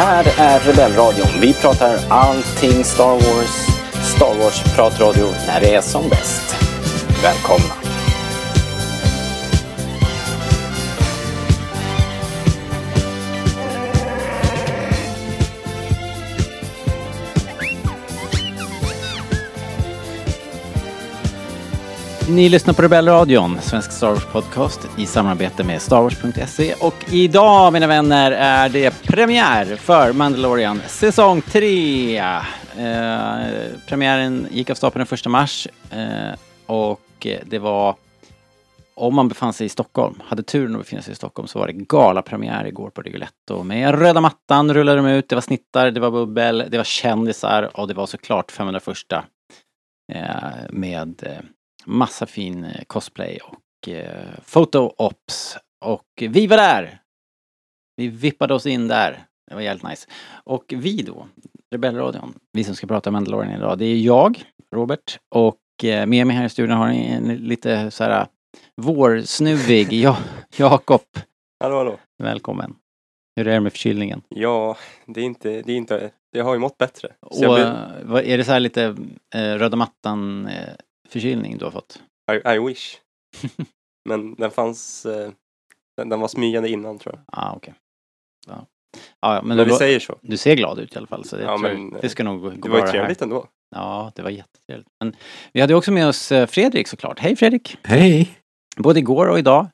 här är Rebellradion. Vi pratar allting Star Wars. Star Wars-pratradio när det är som bäst. Välkomna! Ni lyssnar på Rebellradion, svensk Star Wars-podcast i samarbete med Star Wars.se. Och idag, mina vänner, är det premiär för Mandalorian säsong 3. Eh, premiären gick av stapeln den 1 mars eh, och det var om man befann sig i Stockholm, hade turen att befinna sig i Stockholm, så var det galapremiär igår på Rigoletto med röda mattan rullade de ut, det var snittar, det var bubbel, det var kändisar och det var såklart 501 eh, med eh, massa fin eh, cosplay och eh, photo-ops. Och vi var där! Vi vippade oss in där. Det var jävligt nice. Och vi då, Rebellradion, vi som ska prata om Mandalorian idag, det är jag, Robert, och eh, med mig här i studion har ni en lite så här vårsnuvig ja, Jakob. Hallå, hallå. Välkommen. Hur är det med förkylningen? Ja, det är inte, det är inte, det har ju mått bättre. Och jag eh, vad- är det så här lite eh, röda mattan eh, förkylning du har fått? I, I wish. Men den fanns, eh, den, den var smygande innan tror jag. Ah, okej. Ja. Ja, ja, men, Men, du, vi säger så. du ser glad ut i alla fall. Så det, Ja, tror jag- men, det ska nog gå Det gå var ju bra trevligt ändå. Ja, det var jättetrevligt. Men vi hade också med oss eh, Fredrik såklart. Hej Fredrik! Hej! Både igår och idag.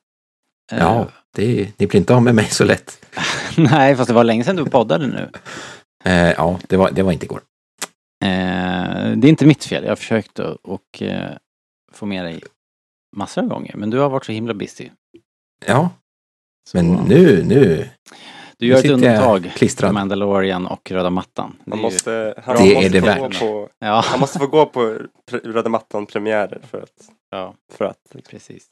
Eh, Ja, det, ni blir inte av med mig så lätt. Nej, fast det var länge sedan du poddade nu. Eh, ja, det var, det var inte igår. Eh, det är inte mitt fel. Jag har försökt att och, eh, få med dig massor av gånger. Men du har varit så himla busy. Ja, Så men nu, nu, du gör ett undantag klistrad. Mandalorian och röda mattan. Det Man är ju- måste, han, Det är måste det få värt. gå på, Ja, han måste få gå på Röda mattan-premiärer för att, ja, för att precis.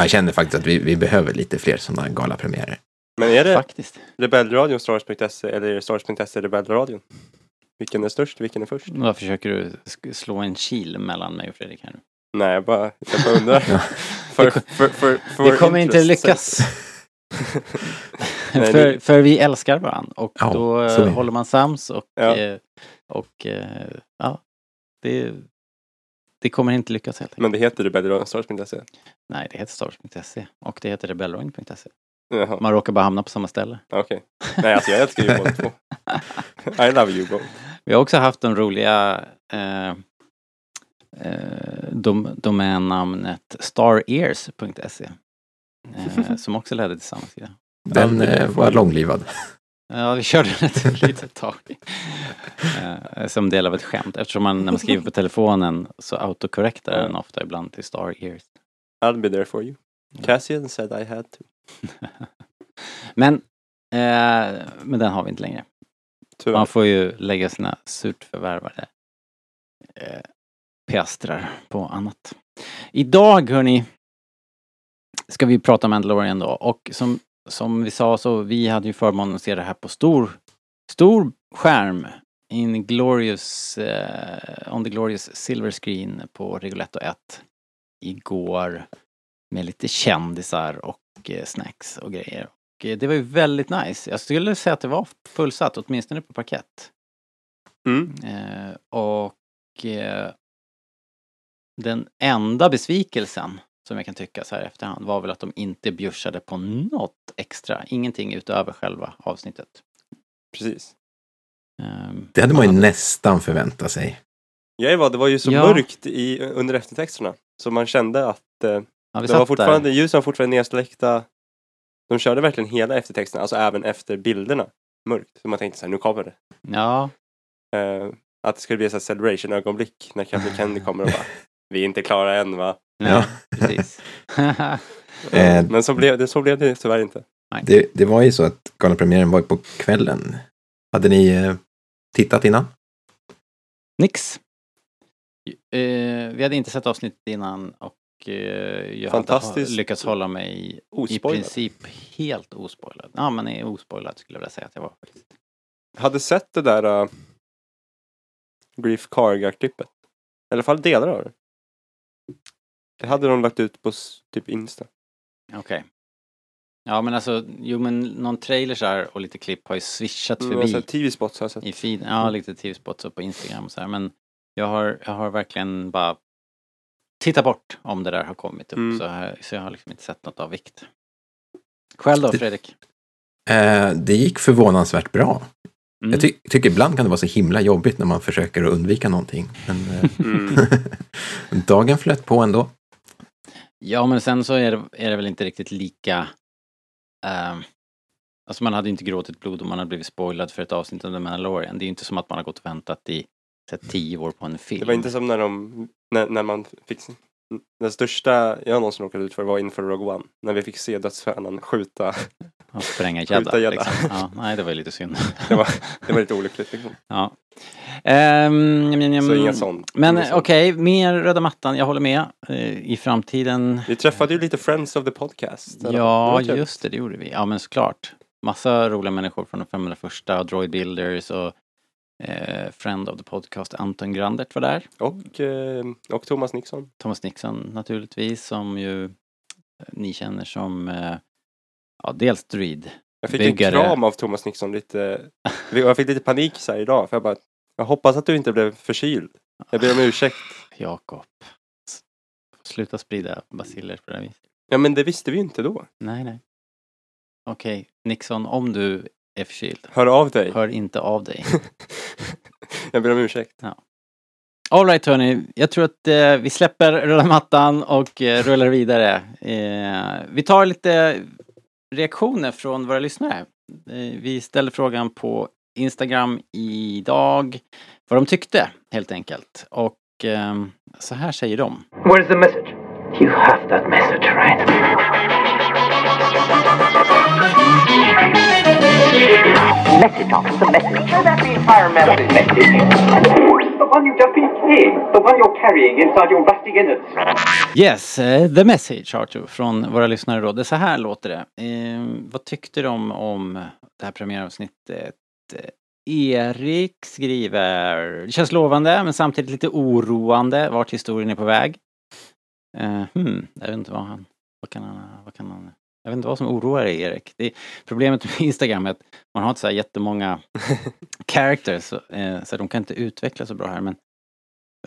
jag känner faktiskt att vi, vi behöver lite fler sådana galapremiärer. Men är det Faktiskt. Rebellradion, Stars.se eller är det Stars.se Rebellradion? Vilken är störst? Vilken är först? Vad försöker du slå en kil mellan mig och Fredrik här nu? Nej, jag bara, jag bara undrar. För, för, för, för Det kommer inte lyckas. Nej, för, för vi älskar varandra och Ja, då eh, håller man sams och, Ja. eh, och eh, ja, det, det kommer inte lyckas helt enkelt. Men det heter Rebellradion, Stars.se. Nej, det heter Stars.se och det heter Rebellradion.se. Jaha, Man råkar bara hamna på samma ställe. okej. Nej, alltså jag älskar ju båda två. I love you both. Vi har också haft de roliga eh, eh, dom, domännamnet starears.se eh, som också ledde till samma sida. Den eh, var långlivad. Ja, vi körde den ett litet tag. Eh, som del av ett skämt. Eftersom man när man skriver på telefonen så autokorrektar den ofta ibland till Star Ears. I'll be there for you. Cassian said I had to. Men, eh, men den har vi inte längre. Tyvärr. Man får ju lägga sina surt förvärvade eh, piastrar på annat. Idag hörni ska vi prata Mandalorian då och som, som vi sa så vi hade ju förmånen att se det här på stor, stor skärm in glorious, eh, on the glorious silver screen på Rigoletto 1 igår med lite kändisar och snacks och grejer. Och eh, det var ju väldigt nice. Jag skulle säga att det var fullsatt, åtminstone på parkett. Mm. Eh, och eh, den enda besvikelsen som jag kan tycka så här i efterhand var väl att de inte bjussade på något extra. Ingenting utöver själva avsnittet. Precis. Ehm, Det hade man ju hade- nästan förväntat sig. Jag var, det var ju så Ja. mörkt i, under eftertexterna. Så man kände att eh, Ja, vi det satt var fortfarande, där. ljusen var fortfarande nedsläckta. De körde verkligen hela eftertexterna, alltså även efter bilderna. Mörkt. Så man tänkte så här, nu kommer det. Ja, Eh, att det skulle bli ett celebration-ögonblick när Captain Kennedy kommer och bara Vi är inte klara än va? Ja. precis. Eh, Men så blev, det, så blev det tyvärr inte. Det, det var ju så att galapremiären var ju på kvällen. Hade ni eh, tittat innan? Nix. Vi hade inte sett avsnittet innan och jag hade Fantastiskt. ha- lyckats hålla mig i Ospoilad. princip helt ospoilad. Ja, men är ospoilad skulle jag vilja säga att jag var. faktiskt. Hade sett det där uh, Grief Kargar-klippet. I alla fall delar av det. Det hade de lagt ut på typ Insta. Okej. Ja men alltså, jo men någon trailer så här och lite klipp har ju swishat Mm, förbi TV-spots har jag sett. i feeden. Ja, lite TV-spots på Instagram och så här. Men jag har, jag har verkligen bara tittat bort om det där har kommit upp. Mm. Så, här, så jag har liksom inte sett något av vikt. Själv då Det- Fredrik? Eh, det gick förvånansvärt bra. Mm. Jag ty tycker ibland kan det vara så himla jobbigt när man försöker att undvika någonting. Men eh, Mm. dagen flöt på ändå. Ja men sen så är det, är det väl inte riktigt lika ehm, Alltså man hade inte gråtit blod om man hade blivit spoilad för ett avsnitt av The Mandalorian. Det är inte som att man har gått och väntat i så här, tio år på en film. Det var inte som när de, när, när man fick, den största jag någonsin råkade ut för var inför Rogue One. När vi fick se dödsstjärnan skjuta. Att spränga gädda. Liksom. Ja, nej det var ju lite synd. Det var, det var lite olyckligt liksom. ja. Ehm, njam, njam, Så inga sånt. Men okej, mer röda mattan, jag håller med. Eh, I framtiden Vi träffade ju lite Friends of the Podcast. eller? Det Ja, trevligt. just det, det gjorde vi. Ja, men såklart. Massa roliga människor från de 501 och Droid Builders och eh, Friend of the Podcast Anton Grandert var där. Och, eh, och Thomas Nixon. Thomas Nixon naturligtvis som ju eh, ni känner som eh, ja, dels Druid. Jag fick Byggare. en kram av Thomas Nixon lite. Jag fick lite panik så här idag. För jag bara, jag hoppas att du inte blev förkyld. Jag ber om ursäkt. Jakob. Sluta sprida basiller på det här viset. Ja men det visste vi ju inte då. Nej, nej. Okej, Nixon, om du är förkyld, Hör av dig. hör inte av dig. Jag ber om ursäkt. Alright hörni, jag tror att eh, vi släpper röda mattan och eh, rullar vidare. Eh, vi tar lite reaktioner från våra lyssnare. Eh, vi ställde frågan på Instagram idag vad de tyckte helt enkelt. Och ehm, så här säger de. Where's the message? You have that message, right? Message the message. Show that the entire message. The one you just became. The one you're carrying inside your rusty innards. Yes, eh, the message Arthur från våra lyssnare då. Det så här låter det. Eh, vad tyckte de om det här premiäravsnittet? Erik skriver, det känns lovande men samtidigt lite oroande vart historien är på väg. Eh, hmm, jag vet inte vad han, vad kan han, vad kan han, jag vet inte vad som oroar dig Erik. Det är, problemet med Instagram är att man har inte så här jättemånga characters eh, så de kan inte utvecklas så bra här men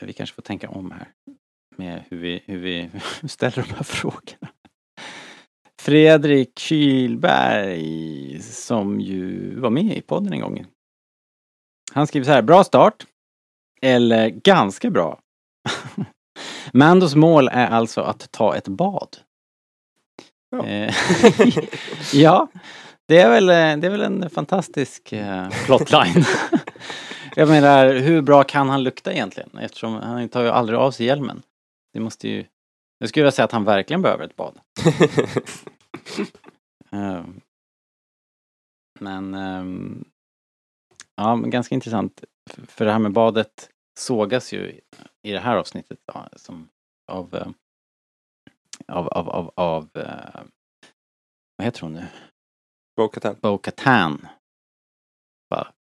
vi kanske får tänka om här med hur vi, hur vi ställer de här frågorna. Fredrik Kylberg som ju var med i podden en gång. Han skriver så här, bra start. Eller ganska bra. Mandos mål är alltså att ta ett bad. Ja. Eh, ja, det är väl, eh, det är väl en fantastisk eh, plotline. Jag menar, hur bra kan han lukta egentligen? Eftersom han tar ju aldrig av sig hjälmen. Det måste ju... Jag skulle vilja säga att han verkligen behöver ett bad. Ehm, Men... ehm, Ja, men ganska intressant. För det här med badet sågas ju i det här avsnittet ja, som av... eh, Av, av, av, av eh, vad heter hon nu? Bo-Katan. Bo-Katan. Bara,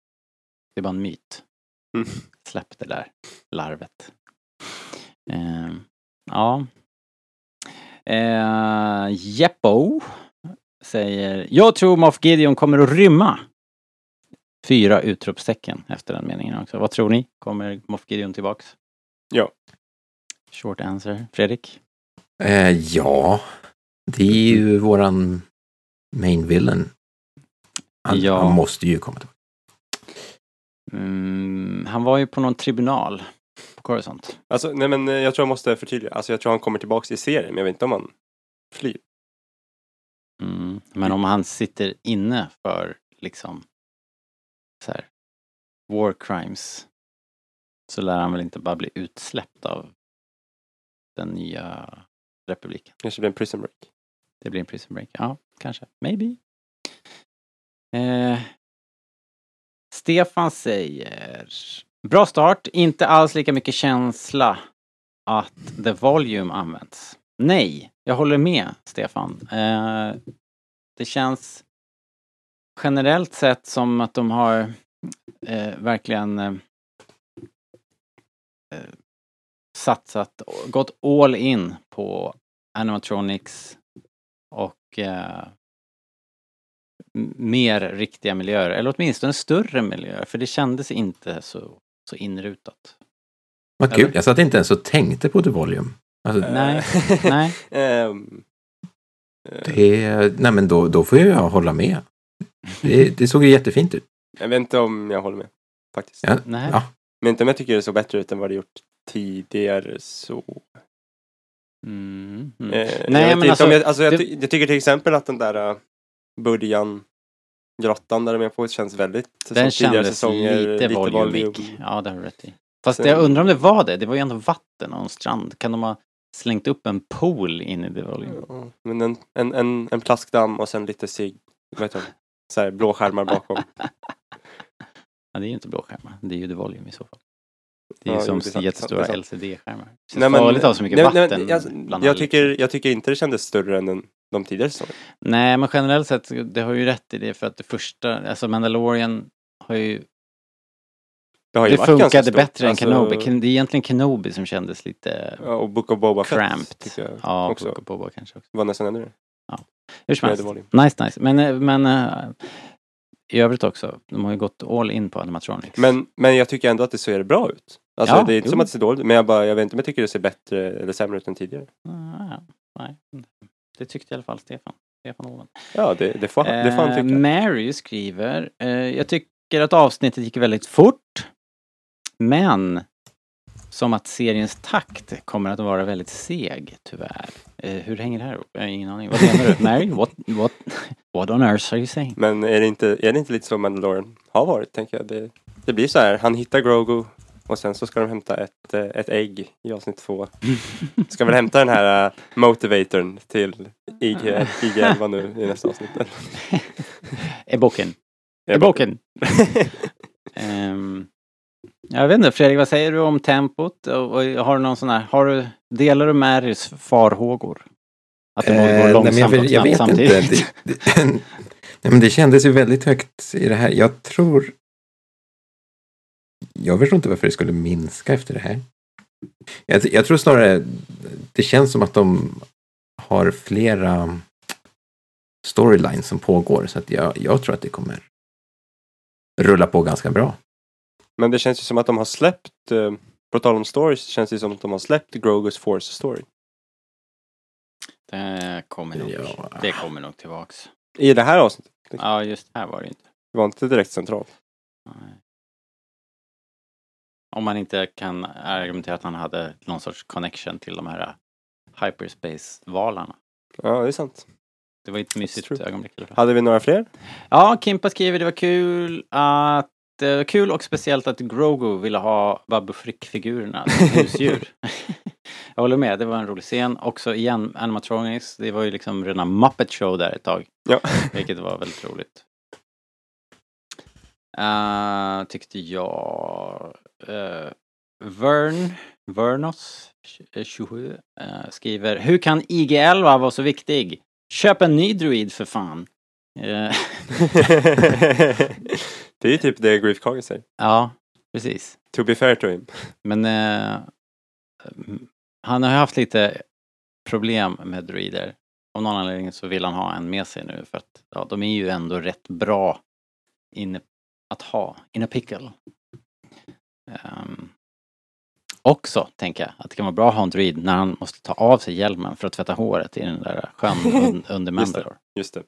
det är bara en myt. Mm. Släpp det där larvet. Ehm, ja. Uh, Jeppo säger Jag tror Moff Gideon kommer att rymma. Fyra utropstecken efter den meningen också. Vad tror ni? Kommer Moff Gideon tillbaks? Ja. Short answer. Fredrik? Eh, ja, det är ju våran main villain. Han, Ja. han måste ju komma tillbaka. Mm, han var ju på någon tribunal på Coruscant. Alltså, nej men eh, jag tror jag måste förtydliga. Alltså jag tror han kommer tillbaks i serien, men jag vet inte om han flyr. Mm. Men om han sitter inne för liksom så här, war crimes så lär han väl inte bara bli utsläppt av den nya republiken. Kanske blir en prison break. Det blir en prison break. Ja, kanske. Maybe. Eh, Stefan säger Bra start, inte alls lika mycket känsla att the volume används. Nej, jag håller med Stefan. Eh, det känns generellt sett som att de har eh, verkligen eh, eh, satsat, gått all in på animatronics och eh, mer riktiga miljöer, eller åtminstone större miljöer, för det kändes inte så, så inrutat. Vad kul, jag satt inte ens och tänkte på The Volume. Alltså, Nej, nej. Ehm, eh, det, nej men då, då får jag hålla med. Det, det såg ju jättefint ut. jag vet inte om jag håller med. Faktiskt. Ja, nej. ja. Men inte om jag tycker det såg bättre ut än vad det gjort tidigare så. Mm, mm. Eh, Nej, jag vet men inte alltså, om jag, alltså jag, det- ty- jag tycker till exempel att den där uh, början grottan där de är på känns väldigt Den som tidigare säsonger. lite volumig. volume. Ja, det har du rätt i. Fast Sen- jag undrar om det var det. Det var ju ändå vatten och en strand. Kan de ha slängt upp en pool in i det volume? Ja, Men en, en, en, en plaskdamm och sen lite det? Så här, blå skärmar bakom. Ja, det är ju inte blåskärmar. Det är ju det volume i så fall. Det är ju Ja, som det jättestora det. LCD-skärmar. Det Nej, känns men- farligt att ha så mycket nej, nej, vatten jag, bland jag, alla- tycker, jag tycker inte det kändes större än den, de tidigare säsongerna. Nej, men generellt sett, det har ju rätt i det för att det första, alltså Mandalorian har ju, Det har ju det funkade bättre Alltså, än Kenobi. Ken- Det är egentligen Kenobi som kändes lite ja, Och Book of Boba Fett cramped. tycker jag Ja, också. Book of Boba kanske också. var nästan ännu mer. Hur som helst. Nice, nice. Men, eh, men eh, i övrigt också, de har ju gått all in på animatronics. Men, men jag tycker ändå att det ser bra ut. Alltså Ja, det är inte jo. som att det ser dåligt ut, men jag, bara, jag vet inte om jag tycker det ser bättre eller sämre ut än tidigare. Ah, nej, det tyckte i alla fall Stefan. Stefan Åhlund. Ja, det, det, får, det får han Eh, tycka. Mary skriver, eh, jag tycker att avsnittet gick väldigt fort. Men som att seriens takt kommer att vara väldigt seg, tyvärr. Eh, hur hänger det här ihop? Jag har ingen aning. Vad menar du? Mary, what, what, what on earth are you saying? Men är det, inte, är det inte lite så Mandalorian har varit, tänker jag. Det, det blir så här, han hittar Grogu och sen så ska de hämta ett, eh, ett ägg i avsnitt två. Ska väl hämta den här uh, motivatorn till IG, IG11 nu i nästa avsnitt. Är boken. Är Jag bara- boken. Ehm, jag vet inte, Fredrik, vad säger du om tempot? Och, och har du någon sån här, har du, delar du Marys farhågor? Att det Eh, går nej, långsamt men jag, vet- och jag snabbt vet inte. samtidigt? Det, det, nej, men det kändes ju väldigt högt i det här. Jag tror... Jag förstår inte varför det skulle minska efter det här. Jag, jag tror snarare det känns som att de har flera storylines som pågår. Så att jag, jag tror att det kommer rulla på ganska bra. Men det känns ju som att de har släppt, eh, på tal om stories, känns det som att de har släppt Grogus Force story. Det kommer nog, Ja. det kommer nog tillbaks. I det här avsnittet. Ja, just här var det inte. Det var inte direkt centralt. Nej. Om man inte kan argumentera att han hade någon sorts connection till de här hyperspace-valarna. Ja, det är sant. Det var ett mysigt ögonblick. Hade vi några fler? Ja, Kimpa skriver det var kul att det var kul och speciellt att Grogu ville ha Babu Frick-figurerna som husdjur. Jag håller med, det var en rolig scen. Också igen, animatronics. Det var ju liksom rena Muppet Show där ett tag. Ja. Vilket var väldigt roligt. Uh, tyckte jag. Uh, Vern, Vernos, tj- 27, eh, skriver Hur kan IG-11 vara så viktig? Köp en ny druid för fan. Det är ju typ det Grief Kargen säger. ja, precis. To be fair to him. Men mm, han har haft lite problem med druider. Av någon anledning så vill han ha en med sig nu för att ja, de är ju ändå rätt bra in, att ha in a pickle. Ehm, också tänker jag att det kan vara bra att ha en druid när han måste ta av sig hjälmen för att tvätta håret i den där sjön un, under Just det. Mandalore. Just det.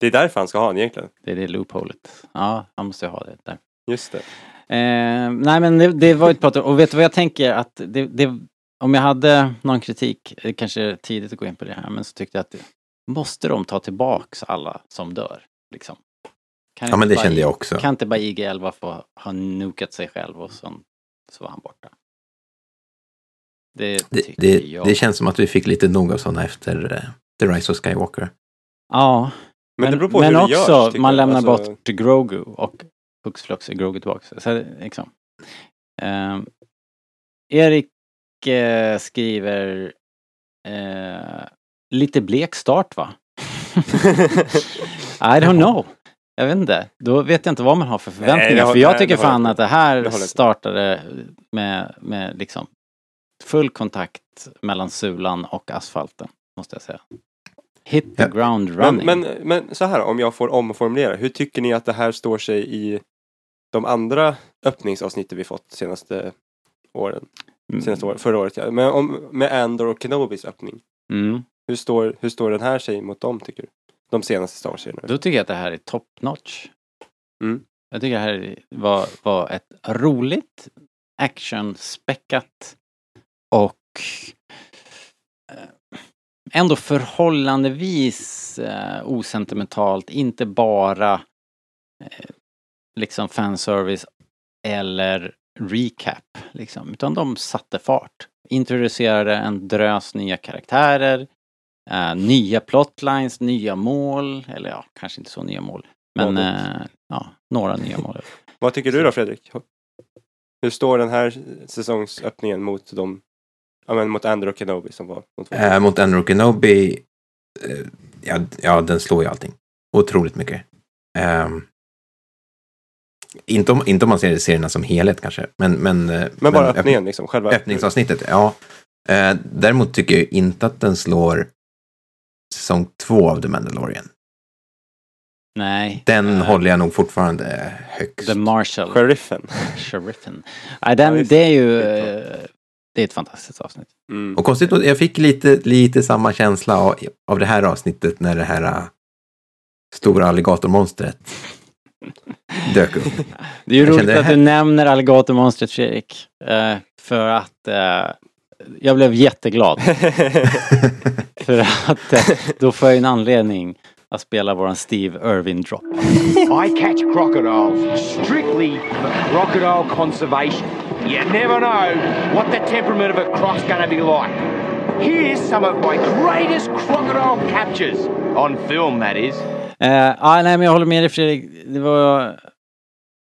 Det är därför han ska ha den egentligen. Det är det loopholet. Ja, han måste ju ha det där. Just det. Eh, nej men det, det var ett prat och vet du vad jag tänker att det, det, om jag hade någon kritik, det kanske är tidigt att gå in på det här, men så tyckte jag att måste de ta tillbaks alla som dör? Liksom? Kan Ja, men det kände jag också. Kan inte bara IG-11 få ha nukat sig själv och så, så var han borta? Det Det, det, det känns som att vi fick lite nog av sådana efter eh, The Rise of Skywalker. Ja, Men, det beror på men hur också, görs. man jag. lämnar Alltså, bort Grogu och hux flux är Grogu tillbaka. Så liksom. Ehm, Erik eh, skriver eh, lite blek start va? I don't know. Jag vet inte. Då vet jag inte vad man har för förväntningar. det har- för jag nej, tycker fan jag att det här startade med, med liksom full kontakt mellan sulan och asfalten. Måste jag säga. hit the Ja. ground Men, running. men, men så här om jag får omformulera. Hur tycker ni att det här står sig i de andra öppningsavsnitten vi fått senaste åren? Senaste år, förra året ja. Men om, med Andor och Kenobis öppning. Mm. Hur står, hur står den här sig mot dem tycker du? De senaste Star Wars-serierna. Då tycker jag att det här är top notch. Mm. Jag tycker det här var, var ett roligt, actionspäckat och eh, ändå förhållandevis eh, osentimentalt, inte bara eh, liksom fanservice eller recap liksom, utan de satte fart. Introducerade en drös nya karaktärer, eh, nya plotlines, nya mål, eller ja, kanske inte så nya mål. Men eh, ja, några nya mål. Vad tycker du då Fredrik? Hur står den här säsongsöppningen mot de Ja men mot Andor och Kenobi som var de två. Eh, mot Andrew Kenobi, eh, ja, ja, den slår ju allting. Otroligt mycket. Ehm, inte, om, inte om man ser serierna som helhet kanske, men... Men, eh, Men bara öpp- öppningen liksom, själva Öppningsavsnittet, ja. Eh, däremot tycker jag inte att den slår säsong två av The Mandalorian. Nej. Den eh, håller jag nog fortfarande högst. The Marshall. Sheriffen. Sheriffen. Nej, den, det är ju... Det är eh, Det är ett fantastiskt avsnitt. Mm. Och konstigt nog, jag fick lite, lite samma känsla av, av det här avsnittet när det här stora alligatormonstret dök upp. Det är ju Jag roligt kände att du nämner alligatormonstret Fredrik. Eh, för att eh, jag blev jätteglad. för att eh, då får jag en anledning att spela våran Steve Irwin drop. I catch crocodiles strictly for crocodile conservation. You never know what the temperament of a croc's gonna be like. Here's some of my greatest crocodile captures. On film, that is. Eh, ah, nej, men jag håller med dig Fredrik. Det var,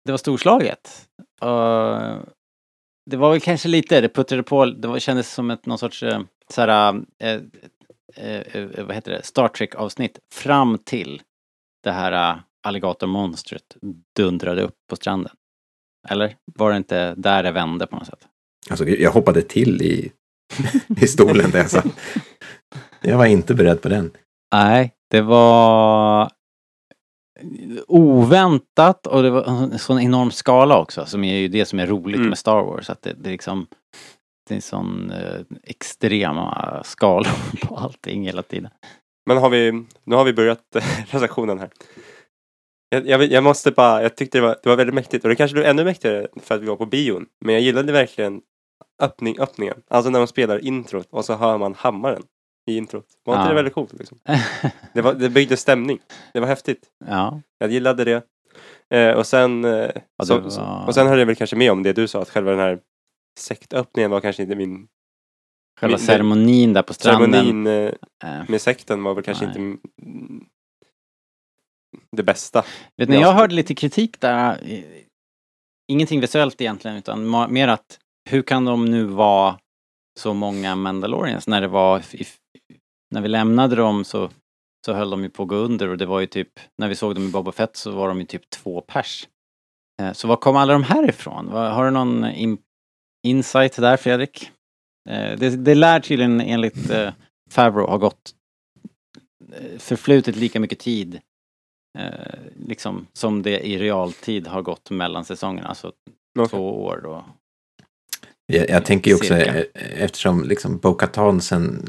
det var storslaget. Uh, det var väl kanske lite, det puttrade på, det var, kändes som ett någon sorts eh, såhär, eh, eh, vad heter det, Star Trek-avsnitt fram till det här alligatormonstret dundrade upp på stranden. Eller var det inte där det vände på något sätt? Alltså, jag hoppade till i, i stolen där jag satt. Jag var inte beredd på den. Nej, det var oväntat och det var en sån enorm skala också som är ju det som är roligt Mm. med Star Wars. Att det, det är liksom det är sån eh, extrema skalor på allting hela tiden. Men har vi, nu har vi börjat eh, recensionen här. Jag, jag, jag måste bara, jag tyckte det var, det var väldigt mäktigt och det kanske blev ännu mäktigare för att vi var på bion. Men jag gillade verkligen öppning, öppningen. Alltså när de spelar introt och så hör man hammaren i introt. Var inte Ja. det väldigt coolt? Liksom? Det, var, det byggde stämning. Det var häftigt. ja, Jag gillade det. Eh, och, sen, eh, Ja, så, var- och sen höll jag väl kanske med om det du sa att själva den här sektöppningen var kanske inte min själva Min- ceremonin där på stranden. ceremonin eh, Eh, med sekten var väl kanske Nej. inte det bästa. Vet ni, Ja. jag hörde lite kritik där. Ingenting visuellt egentligen utan mer att hur kan de nu vara så många Mandalorians när det var i, när vi lämnade dem så, så höll de ju på att gå under och det var ju typ när vi såg dem i Boba Fett så var de ju typ två pers. Eh, Så var kom alla de här ifrån? Har du någon in, insight där Fredrik? Eh, Det, det lär tydligen enligt eh, Favreau ha gått förflutit lika mycket tid liksom som det i realtid har gått mellan säsongerna, alltså Okej. två år och Jag, jag tänker ju också, Cirka. eftersom liksom Bo-Katan sen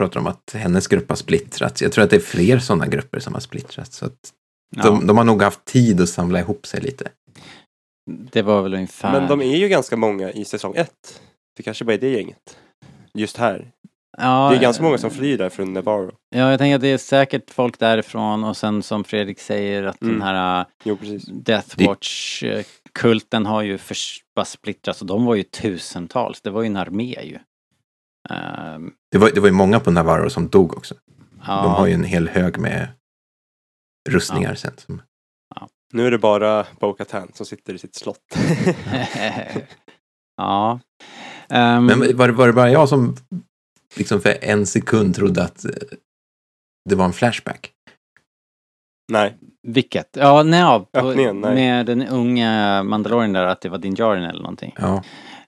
pratar om att hennes grupp har splittrats. Jag tror att det är fler sådana grupper som har splittrats. Så att ja, de, de har nog haft tid att samla ihop sig lite. det var väl ungefär... Men de är ju ganska många i säsong ett. Det kanske bara är det gänget. Just här. ja, Det är ganska många eh, som flyr där från Navarro. Ja, jag tänker att det är säkert folk därifrån och sen som Fredrik säger att Mm. den här Jo, precis. Death Watch-kulten har ju bara splittrats och de var ju tusentals, det var ju en armé ju. Ehm, Det var, det var ju många på Navarro som dog också. ja, De har ju en hel hög med rustningar sen. Som, Nu är det bara Bo-Katan som sitter i sitt slott. ja. Ehm, men var, det- var det bara jag som liksom för en sekund trodde att eh, det var en flashback? Nej. Vilket? Ja, nej, ja, på, Öppningen, nej. med den unga Mandalorian där, att det var din Djarin eller någonting. Ja,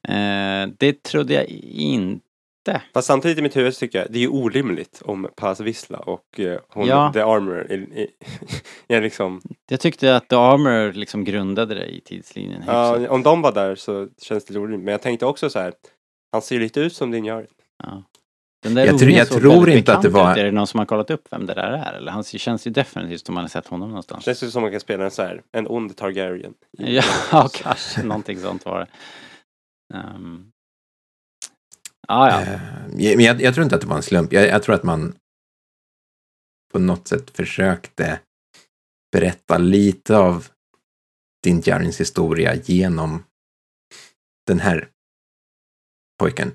Eh, det trodde jag inte Fast samtidigt i mitt huvud så tycker jag det är ju orimligt om Paz Vissla och eh, hon, Ja. The Armor är, är, är liksom, Jag tyckte att The Armor liksom grundade det i tidslinjen. hyfsat. ja, om de var där så känns det orimligt. Men jag tänkte också så här, han ser ju lite ut som din gör. Ja. Den där Jag tror- ungen jag såg tror väldigt inte att det bekant var- ut. Är det någon som har kollat upp vem det där är? Eller han känns ju definitivt som man har sett honom någonstans. Känns ju som man kan spela en så här, en ond Targaryen. Ja, kanske någonting sånt var det. Um, ah, ja, Eh, Men jag, jag tror inte att det var en slump. Jag, jag tror att man på något sätt försökte berätta lite av din Jarins historia genom den här pojken.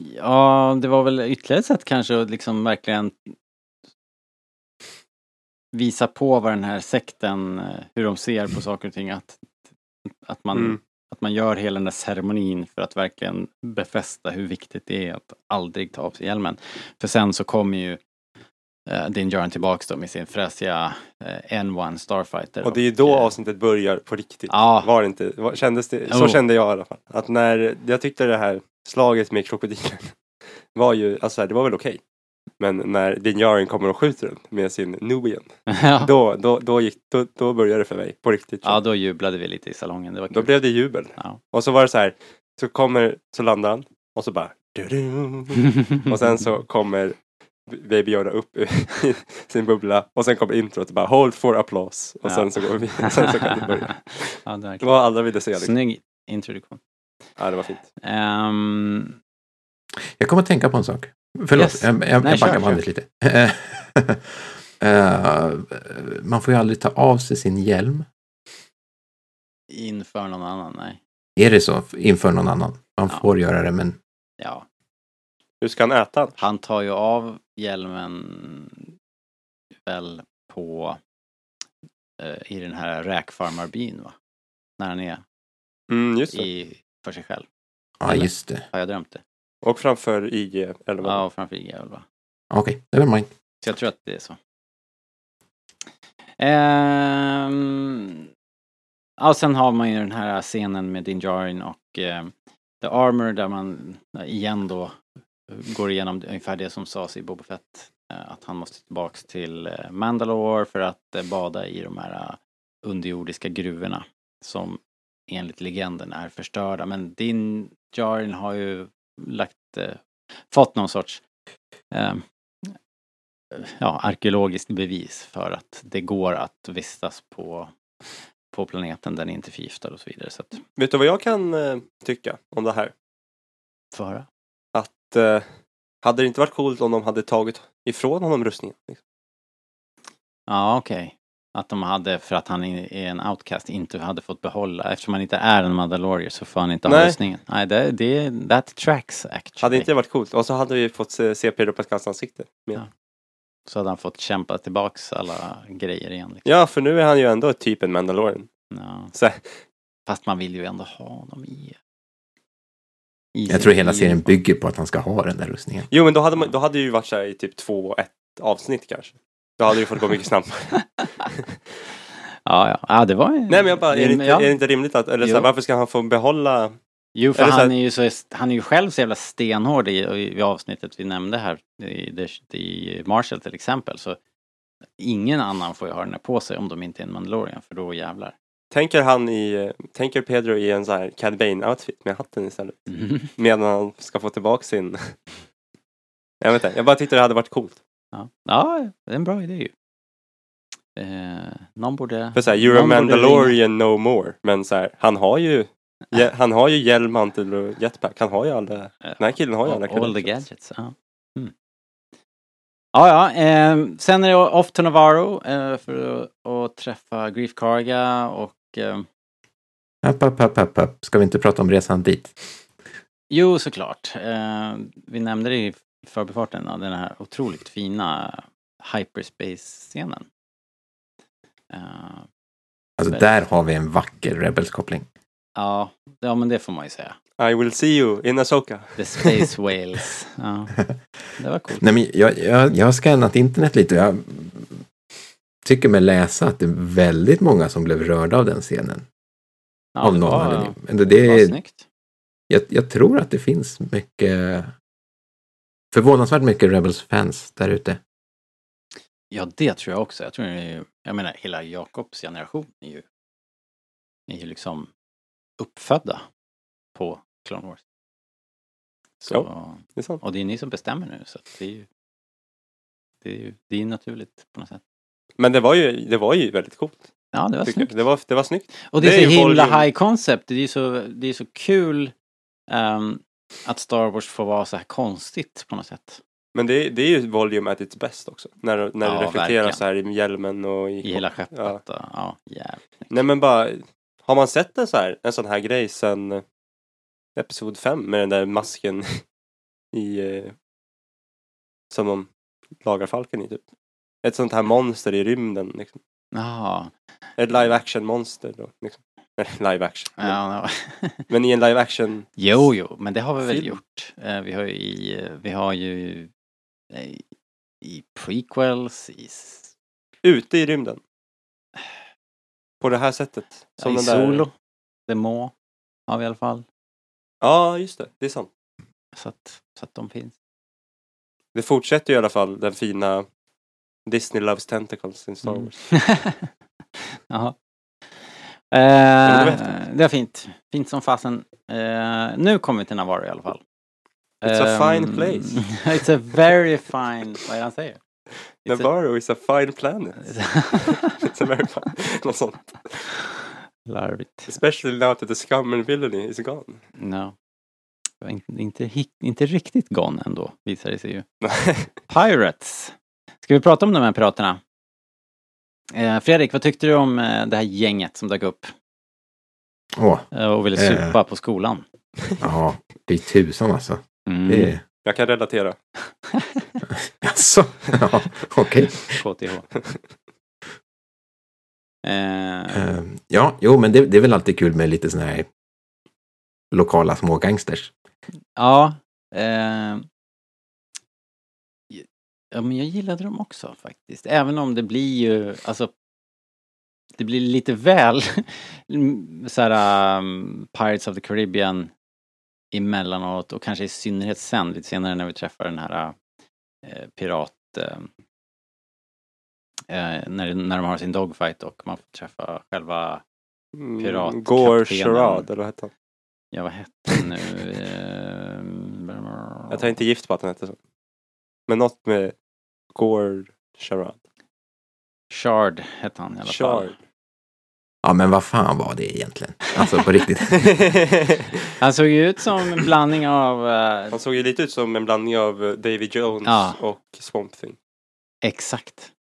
ja, det var väl ytterligare ett sätt kanske att liksom verkligen visa på vad den här sekten, eh, hur de ser på saker och ting. Att, att, man, Mm. Att man gör hela den där ceremonin för att verkligen befästa hur viktigt det är att aldrig ta av sig hjälmen. För sen så kommer ju uh, Din Djarin tillbaks då med sin fräsiga eh, N1 Starfighter. Och det är ju då eh, avsnittet börjar på riktigt. Ja. Var det inte? Var, kändes det? Så Jo. kände jag i alla fall. Att när, jag tyckte det här slaget med krokodilen var ju, alltså det var väl okej. Men när Dinjarin kommer och skjuter den med sin Nubian, ja. då, då, då, gick, då, då började det för mig på riktigt. ja, då jublade vi lite i salongen. Det var Då blev det jubel. Ja. Och så var det så här, så kommer, så landar han och så bara. Och sen så kommer Baby Yoda upp i sin bubbla och sen kommer introt och bara hold for applause. Och Ja. sen så går vi sen så kan det börja. ja, det var Det var alla ville se. Liksom. Snygg introduktion. Ja, det var fint. Ehm, Jag kommer att tänka på en sak. Förlåt, Yes. jag, jag, Nej, jag backar bandet lite. Eh, man får ju aldrig ta av sig sin hjälm. inför någon annan, nej. Är det så inför någon annan? Man Ja. får göra det, men Ja, Hur ska han äta? han tar ju av hjälmen väl på eh, i den här räkfarmarbyn va? När han är Mm, just det. i, för sig själv. ja, Eller? just det. Har jag drömt det? Och framför IG, eller vad? Ja, och framför IG väl va? Okej, never mind. Så jag tror att det är så. Ehm, ja, sen har man ju den här scenen med Din Djarin och eh, The Armor där man igen då går igenom ungefär det som sades i Boba Fett. eh, Att han måste tillbaks till eh, Mandalore för att eh, bada i de här underjordiska gruvorna som enligt legenden är förstörda. Men Din Djarin har ju lagt, eh, fått någon sorts eh, ja, arkeologiskt bevis för att det går att vistas på, på planeten, den är inte förgiftad och så vidare. Så att, Vet du vad jag kan eh, tycka om det här? få höra. Att eh, hade det inte varit coolt om de hade tagit ifrån honom rustningen? Liksom? Ja, okej. Att de hade, för att han är en outcast, inte hade fått behålla, eftersom han inte är en Mandalorier så får han inte ha Nej. Nej, det, det, that tracks actually. Hade inte det varit coolt? Och så hade vi fått se, se Pedro Pascals ansikte. Med. Ja. Så hade han fått kämpa tillbaks alla grejer igen. Liksom. ja, för nu är han ju ändå typ en Mandalorian. Ja. Så, Fast man vill ju ändå ha honom i... i Jag tror hela serien bygger på att han ska ha den där rustningen. jo, men då hade, man, då hade det ju varit så här i typ två, ett avsnitt kanske. Då hade ju fått gå mycket snabbare. Ja, ja. ja det var Nej, men jag bara, är det inte, ja. är det inte rimligt att, eller så här, varför ska han få behålla Jo, för så han här- är ju så, han är ju själv så jävla stenhård i, i avsnittet vi nämnde här i, i Marshall till exempel. Så ingen annan får ju ha den här på sig om de inte är en Mandalorian, för då jävlar. Tänker han i, tänker Pedro i en så här Cad Bane-outfit med hatten istället? Medan han ska få tillbaka sin... jag vet inte, jag bara tyckte det hade varit coolt. Ja. ja, det är en bra idé ju. Eh, någon borde... För såhär, you're a Mandalorian no more. Men så här, han har ju han har ju hjälm, mantel och jetpack. Han har ju alla, den här killen har ju alla All, all the credentials. gadgets. Ja, mm. ja, ja eh, sen är det off to Navarro eh, för att, att träffa Grief Karga och eh, App, app, app, app, app. Ska vi inte prata om resan dit? Jo, såklart. Eh, vi nämnde det i förbifarten, ja, den här otroligt fina hyperspace-scenen. Eh, Alltså Väldigt. där har vi en vacker Rebels-koppling. ja, ja, men det får man ju säga. I will see you in Asoka. The Space Whales. Ja, det var coolt. Nej, men jag, jag, jag har skannat internet lite och jag tycker mig läsa att det är väldigt många som blev rörda av den scenen. Ja, av det någon var, anledning. Men det, det var det, snyggt. jag, jag tror att det finns mycket, förvånansvärt mycket Rebels-fans där ute. Ja, det tror jag också. Jag tror ju- jag menar hela Jakobs generation är ju, är ju liksom uppfödda på Clone Wars. Så, Ja. Det är sant. och det är ni som bestämmer nu så det är ju det är ju det är naturligt på något sätt. Men det var ju, det var ju väldigt coolt. Ja, det var snyggt. Det, var, det var snyggt. Och det är, Det är så ju himla volume. high concept. Det är så, det är så kul ehm, att Star Wars får vara så här konstigt på något sätt. Men det, det är ju volume at its best också. När, när Ja, det reflekterar så här i hjälmen och i... I hela skeppet. Ja. Ja, ja jävligt. Nej men bara, har man sett en, så här, en sån här grej sen Episod 5 med den där masken i... Eh, som de lagar falken i typ. Ett sånt här monster i rymden liksom. Jaha. Ett live action monster då. Liksom. Live action. Ja, ja. Men i en live action. Jo, jo, men det har vi väl Film. gjort. Eh, vi har ju i, eh, vi har ju i prequels, i, Ute i rymden. På det här sättet. ja, i den där- Solo. The Må har vi i alla fall. Ja, just det. Det är sant. Så att, så att de finns. Det fortsätter ju i alla fall den fina Disney loves tentacles in Star Mm. Wars. Jaha. Eh, det är fint. Fint som fasen. Eh, nu kommer vi till Navarro i alla fall. It's a fine Ehm, place. it's a very fine... Vad är det han säger? It's a- Navarro is a fine planet. It's a very fine... Något sånt. Larvigt. Especially now that the scum and villainy is gone. No. Inte, inte, inte riktigt gone ändå, visar det sig ju. Pirates. Ska vi prata om de här piraterna? Eh, Fredrik, vad tyckte du om eh, det här gänget som dök upp Åh, eh, och ville Eh. supa på skolan? ja, det är tusan alltså. Mm. Det är... Jag kan relatera. Alltså, ja, okej. KTH. Eh, Eh, ja, jo, men det, det är väl alltid kul med lite sådana här lokala små gangsters. ja. Eh, ja, men jag gillade dem också faktiskt. Även om det blir ju, alltså det blir lite väl så här um, Pirates of the Caribbean emellanåt och kanske i synnerhet sen lite senare när vi träffar den här eh, pirat eh, när, när de har sin dogfight och man får träffa själva Mm, Pirat- Gore kaptenen. Charade, eller vad hette han? Ja, vad hette den nu? Eh, Jag tar inte gift på att han hette så. Men något med Gore Charade. Shard hette han i alla fall. Shard. Ja, men vad fan var det egentligen? Alltså på riktigt. Han såg ju ut som en blandning av... eh, Han såg ju lite ut som en blandning av eh, Davy Jones Ja. och Swamp Thing. exakt.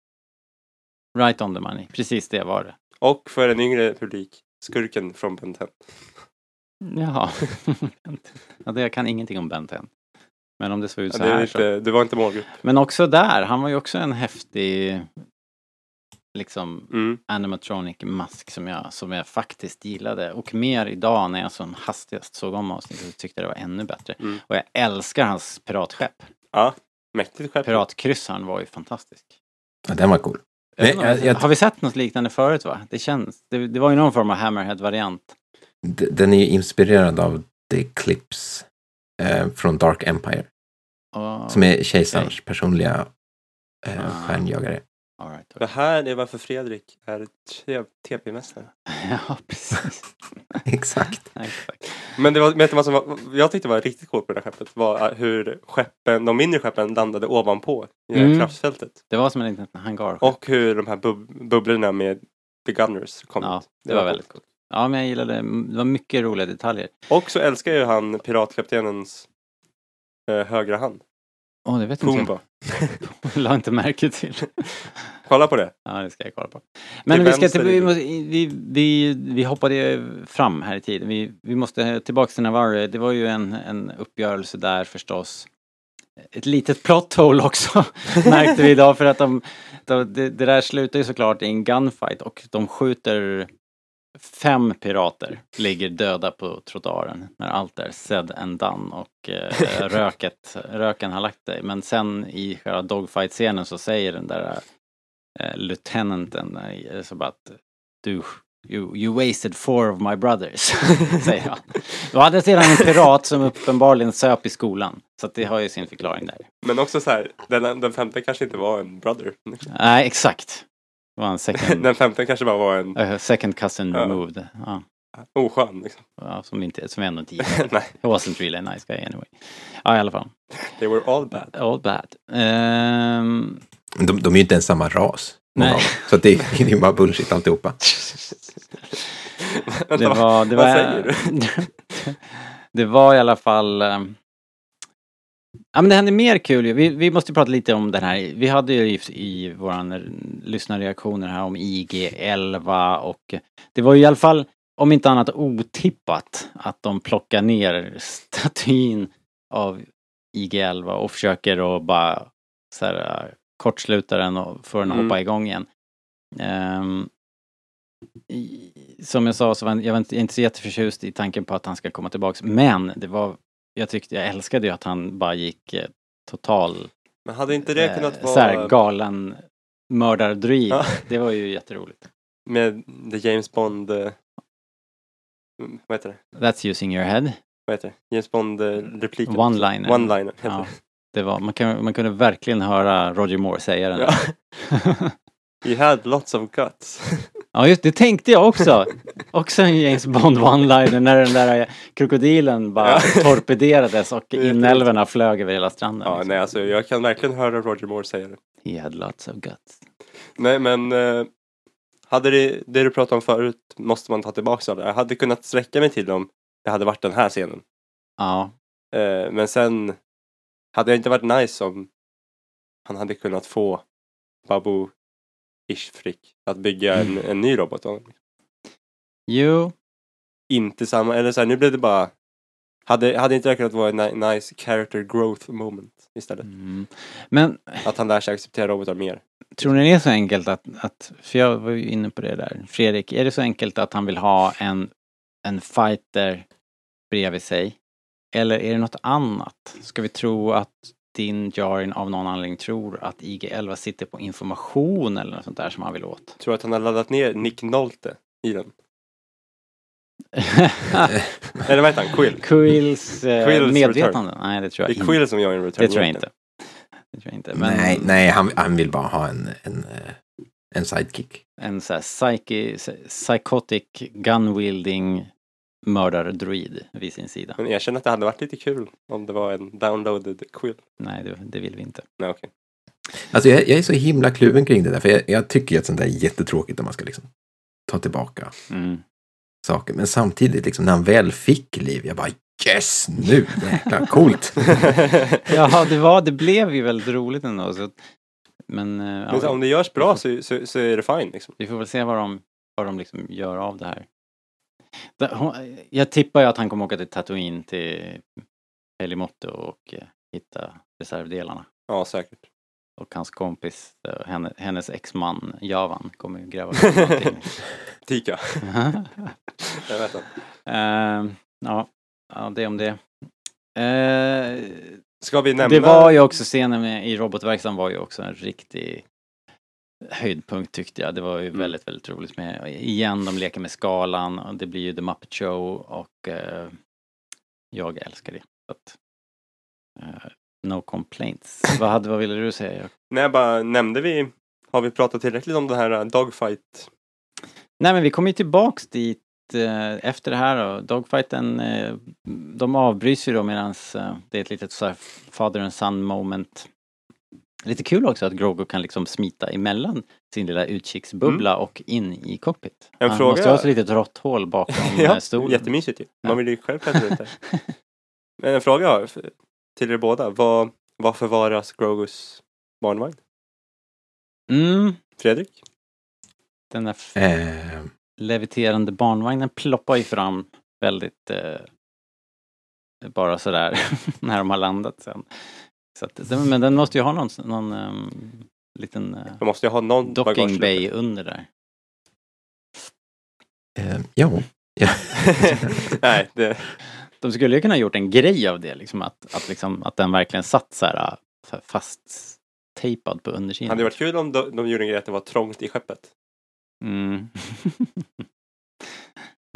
Right on the money. Precis det var det. Och för en yngre publik, skurken från Ben 10. Jaha. ja, det jag kan ingenting om Ben 10. Men om det såg ut Ja, så det är här så... lite, du var inte målgrupp. Men också där, han var ju också en häftig liksom Mm. animatronic mask som jag, som jag faktiskt gillade. Och mer idag när jag som hastigast såg om avsnittet så tyckte jag det var ännu bättre. Mm. Och jag älskar hans piratskepp. Ja, mäktigt skepp. Piratkryssaren var ju fantastisk. Ja, den var cool. Jag jag- jag- Har vi sett något liknande förut va? Det känns, det, det var ju någon form av Hammerhead-variant. Den är ju inspirerad av The Eclipse eh, från Dark Empire. Och, Som är kejsarens personliga eh, Ah. stjärnjagare. all right, all Det right. här är varför Fredrik är TP-mästare. Ja, precis. Exakt. Exakt. Men det var, vet du vad som var, jag tyckte var riktigt coolt på det här skeppet var hur skeppen, de mindre skeppen landade ovanpå i det här Mm. kraftfältet. Det var som en liten hangar. Och hur de här bub- bubblorna med The Gunners kom Ja, ut. det var väldigt coolt. Ja, men jag gillade, det var mycket roliga detaljer. Och så älskar ju han piratkaptenens eh, högra hand. Åh, det vet inte Pumba. jag. La inte märke till. Kolla på det. Ja, det ska jag kolla på. Men vi, ska till, vi, måste, vi, vi, vi hoppade fram här i tiden. Vi, vi måste tillbaka till Navarre. Det var ju en, en uppgörelse där förstås. Ett litet plot hole också märkte vi idag för att de, de, det, det där slutar ju såklart i en gunfight och de skjuter fem pirater ligger döda på trottoaren när allt är said and done och eh, röket, röken har lagt sig. Men sen i själva dogfight-scenen så säger den där eh, lieutenanten eh, så bara att du, You, you wasted four of my brothers, säger han. Då hade sedan en pirat som uppenbarligen söp i skolan. Så det har ju sin förklaring där. Men också så här, den, den femte kanske inte var en brother. Nej, exakt. Det var en second, Den femte kanske bara var en uh, second cousin Ja. removed. Ja. oskön. Liksom. Ja, som, inte, som ändå inte. Nej, He wasn't really a nice guy anyway. Ja, i alla fall. they were all bad. All bad. Ehm, De, de är ju inte ens samma ras. Nej. Så det, det är ju bara bullshit alltihopa. det var... Det vad var, säger du? det var i alla fall... ehm, Ja, men det hände mer kul ju. Vi, vi måste prata lite om den här. Vi hade ju i, i våran lyssnarreaktioner här om IG-11 och det var ju i alla fall, om inte annat otippat, att de plockar ner statyn av IG-11 och försöker att bara så här, kortsluta den och få den att Mm. hoppa igång igen. Ehm, i, som jag sa så var jag var inte, jag är inte så jätteförtjust i tanken på att han ska komma tillbaks. Men det var, jag tyckte, jag älskade ju att han bara gick eh, total, Men hade inte det kunnat eh, vara så här, galen mördardruid. Ja. Det var ju jätteroligt. med The James Bond... eh, vad heter det? That's using your head. Vad heter det? James Bond eh. One-liner. One-liner. Ja, det. var, man, kan, man kunde verkligen höra Roger Moore säga den. Ja. He had lots of guts. Ja, just det tänkte jag också. Också en James Bond one-liner när den där krokodilen bara Ja. torpederades och inälvorna flög över hela stranden. ja, liksom. nej alltså jag kan verkligen höra Roger Moore säga det. He had lots of guts. Nej men eh, hade det, det du pratade om förut måste man ta tillbaka av det. Jag hade kunnat sträcka mig till om det hade varit den här scenen. Ja, Eh, men sen hade det inte varit nice om han hade kunnat få Babu Ishfrik att bygga en, en ny robot. av honom. jo, Inte samma, eller så här, nu blev det bara hade, hade inte det kunnat vara en ni- nice character growth moment istället? mm. men Att han lär sig acceptera robotar mer. tror ni det är så enkelt att, att, för jag var ju inne på det där, Fredrik, är det så enkelt att han vill ha en, en fighter bredvid sig? Eller är det något annat? Ska vi tro att din Jarin av någon anledning tror att IG-11 sitter på information eller något sånt där som han vill åt? Tror att han har laddat ner Nick Nolte i den. Eller vad heter han? Quill? Quills, eh, Quills medvetande? Nej, det tror Det jag är inte. Quill som en return. Det tror jag inte. Det tror jag inte. Men Nej, nej han, han vill bara ha en, en, eh, en sidekick. en så här psychi, psychotic gun-wielding mördardruid vid sin sida. Men erkänn att det hade varit lite kul om det var en downloaded Quill. Nej, det, det vill vi inte. Nej, okej. Alltså jag, jag är så himla kluven kring det där. För jag, jag tycker att sånt där är jättetråkigt när man ska liksom ta tillbaka Mm. saker. Men samtidigt, liksom, när han väl fick liv, jag bara yes, nu jäklar, coolt. Ja, det var, det blev ju väldigt roligt ändå. Så, men, eh, Men ja, om det görs bra så, så, så är det fine liksom. vi får väl se vad de, vad de liksom gör av det här. Jag tippar ju att han kommer åka till Tatooine till Pelimoto och eh, hitta reservdelarna. Ja, säkert. Och hans kompis, eh, henne, hennes exman Javan kommer ju gräva någonting. Tika. Jag vet inte. Ehm, ja, ja, det om det. Eh, Ska vi nämna? det var ju också scenen med, i robotverkstan var ju också en riktig höjdpunkt tyckte jag. Det var ju Mm. väldigt, väldigt roligt med, igen de leker med skalan och det blir ju The Muppet Show och eh, jag älskar det. Att, eh, no complaints. vad, hade, vad ville du säga? Nej, jag bara nämnde vi, har vi pratat tillräckligt om den här uh, dogfight? Nej men vi kommer ju tillbaks dit eh, efter det här då. Dogfighten, eh, de avbryts ju då medan eh, det är ett litet så här father and son moment. Lite kul också att Grogu kan liksom smita emellan sin lilla utkiksbubbla och in i cockpit. En Han fråga- måste ha ett litet rått hål bakom ja, ja, stolen. jättemysigt ju. Man vill ju själv ut där. Men en fråga till er båda. Vad, vad förvaras Grogus barnvagn? Mm, Fredrik? den där f- Eh, leviterande barnvagnen ploppar ju fram väldigt eh, bara sådär när de har landat sen. Så att, men den måste ju ha någon, någon ehm, liten Jag måste ju ha någon docking bay under där. eh, ja. Nej, det, De skulle ju kunna ha gjort en grej av det, liksom att, att, liksom, att den verkligen satt så här äh, fast tejpad på undersidan. hade varit kul om de, de gjorde en grej att det var trångt i skeppet. Mm.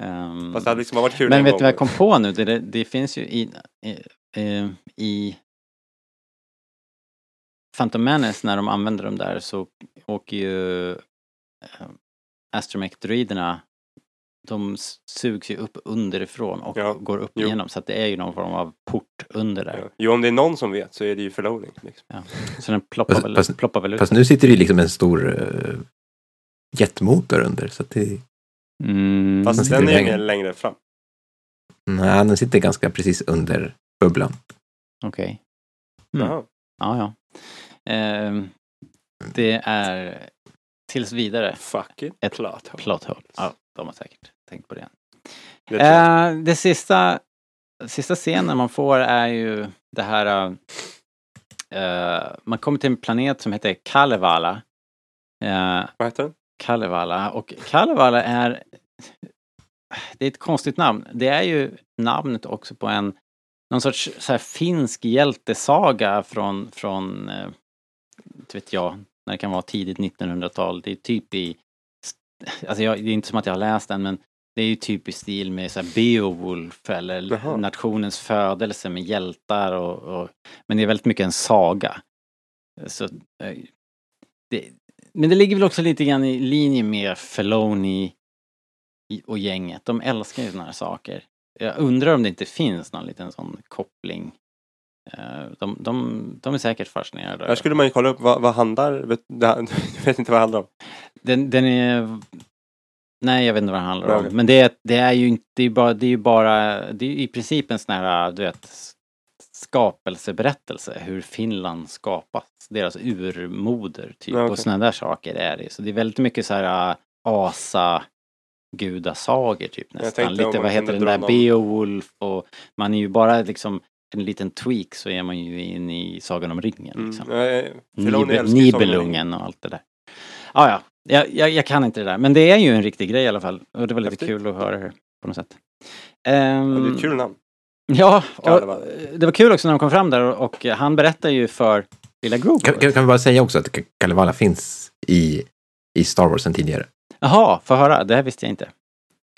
Ehm, Fast det hade liksom varit kul men en vet du vad jag kom på nu? Det, det, det finns ju i, i, i Phantom Menace när de använder dem där så åker ju eh, Astromech-droiderna de sugs ju upp underifrån och Ja, går upp jo. igenom så att det är ju någon form av port under där. Ja. Jo, om det är någon som vet så är det ju förlovning. Liksom. Så den ploppar, Fast- väl, fast- ploppar väl ut. Fast nu sitter det ju liksom en stor uh, jetmotor under. Så att det, Mm, Fast sitter den är längre. längre fram. nej, den sitter ganska precis under bubblan. Okej. Mm. Ja, ja. Ehm, det är tills vidare Fuck it. Ett Plot hole. plot hole. Ja, de har säkert tänkt på det. Det. Eh, det sista, sista scenen man får är ju det här... eh, man kommer till en planet som heter Kalevala. Eh, Vad heter den? Kalevala. Och Kalevala är... Det är ett konstigt namn. Det är ju namnet också på en någon sorts så här finsk hjältesaga från, från eh, inte vet jag, när det kan vara tidigt 1900-tal. Det är typ i... Alltså jag, det är inte som att jag har läst den men det är ju typ i stil med så här Beowulf eller Jaha. nationens födelse med hjältar och, och men det är väldigt mycket en saga. Så, eh, det, men det ligger väl också lite grann i linje med Filoni i- och gänget. De älskar ju sådana här saker. Jag undrar om det inte finns någon liten sån koppling. Eh, De, de, de är säkert fascinerade. Här skulle man ju kolla upp vad, vad handlar... Jag vet inte vad det handlar om. Den, den är... Nej, jag vet inte vad det handlar om. Men det, är- det är ju inte, det är bara, det är ju bara, det är i princip en sån här, du vet, skapelseberättelse, hur Finland skapas. Deras urmoder, typ. Ja, okej. Och såna där saker är det. Så det är väldigt mycket så här äh, asa gudasagor typ nästan. tänkte Lite, vad heter den där, Beowulf och man är ju bara liksom en liten tweak så är man ju in i Sagan om ringen. Mm. Liksom. Ringen. Nibelungen och allt det där. Ah, ja, jag, jag, jag kan inte det där. Men det är ju en riktig grej i alla fall. Och det var lite Häftigt. kul att höra det på något sätt. Ja, Ehm, Det är ett kul namn. Ja, det var kul också när de kom fram där och, och han berättar ju för lilla Grogu. Kan, kan, vi bara säga också att Ka- Kalevala finns i, i Star Wars sedan tidigare. Jaha, få höra. Det här visste jag inte.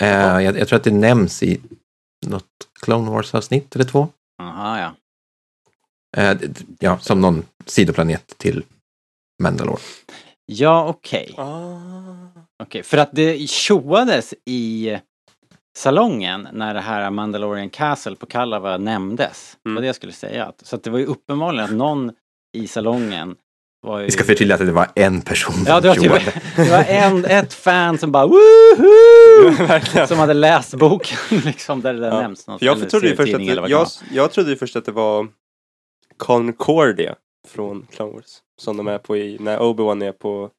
Eh, jag, jag tror att det nämns i något Clone Wars-avsnitt eller två. Jaha, ja. Eh, ja, som någon sidoplanet till Mandalore. Ja, okej. Ah. Okej, för att det tjoades i salongen när det här Mandalorian Castle på Kalawa nämndes. Det var Mm. det jag skulle säga. Så att det var ju uppenbarligen att någon i salongen. Vi ska förtydliga att det var en person Ja, som det var, typ, det var en, ett fan som bara Woohoo! Verkligen. Som hade läst boken liksom där det där Ja. nämns. Jag trodde ju först att det, jag, jag trodde ju först att det var Concordia från Clone Wars. Som de är på i, när Obi-Wan är på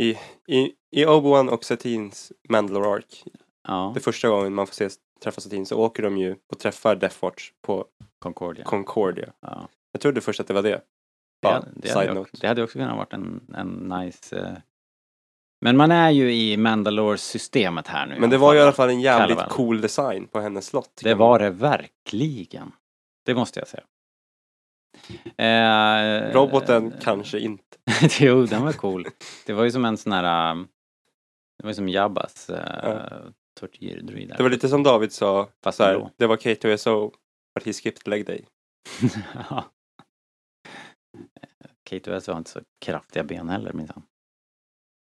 i, i, i Obi-Wan och Satins Mandalore Ark. Ja, Det första gången man får se, träffa Satin så åker de ju och träffar Death Watch på Concordia. Concordia. Ja. Jag trodde först att det var det. Det, Bara, hade- det, hade också, det hade också kunnat varit en, en nice... eh, Men man är ju i Mandalore-systemet här nu. Men det var ju i alla fall. en jävligt Kalavala. cool design på hennes slott. Det var det verkligen. Det måste jag säga. Eh, Roboten kanske inte. jo, den var cool. Det var ju som en sån här... um, Det var ju som Jabbas uh, Ja. tortyrdruid. Det var lite som David sa, Fast så här, det var K2SO, but he skipped leg day. Ja. K2S har inte så kraftiga ben heller minsann.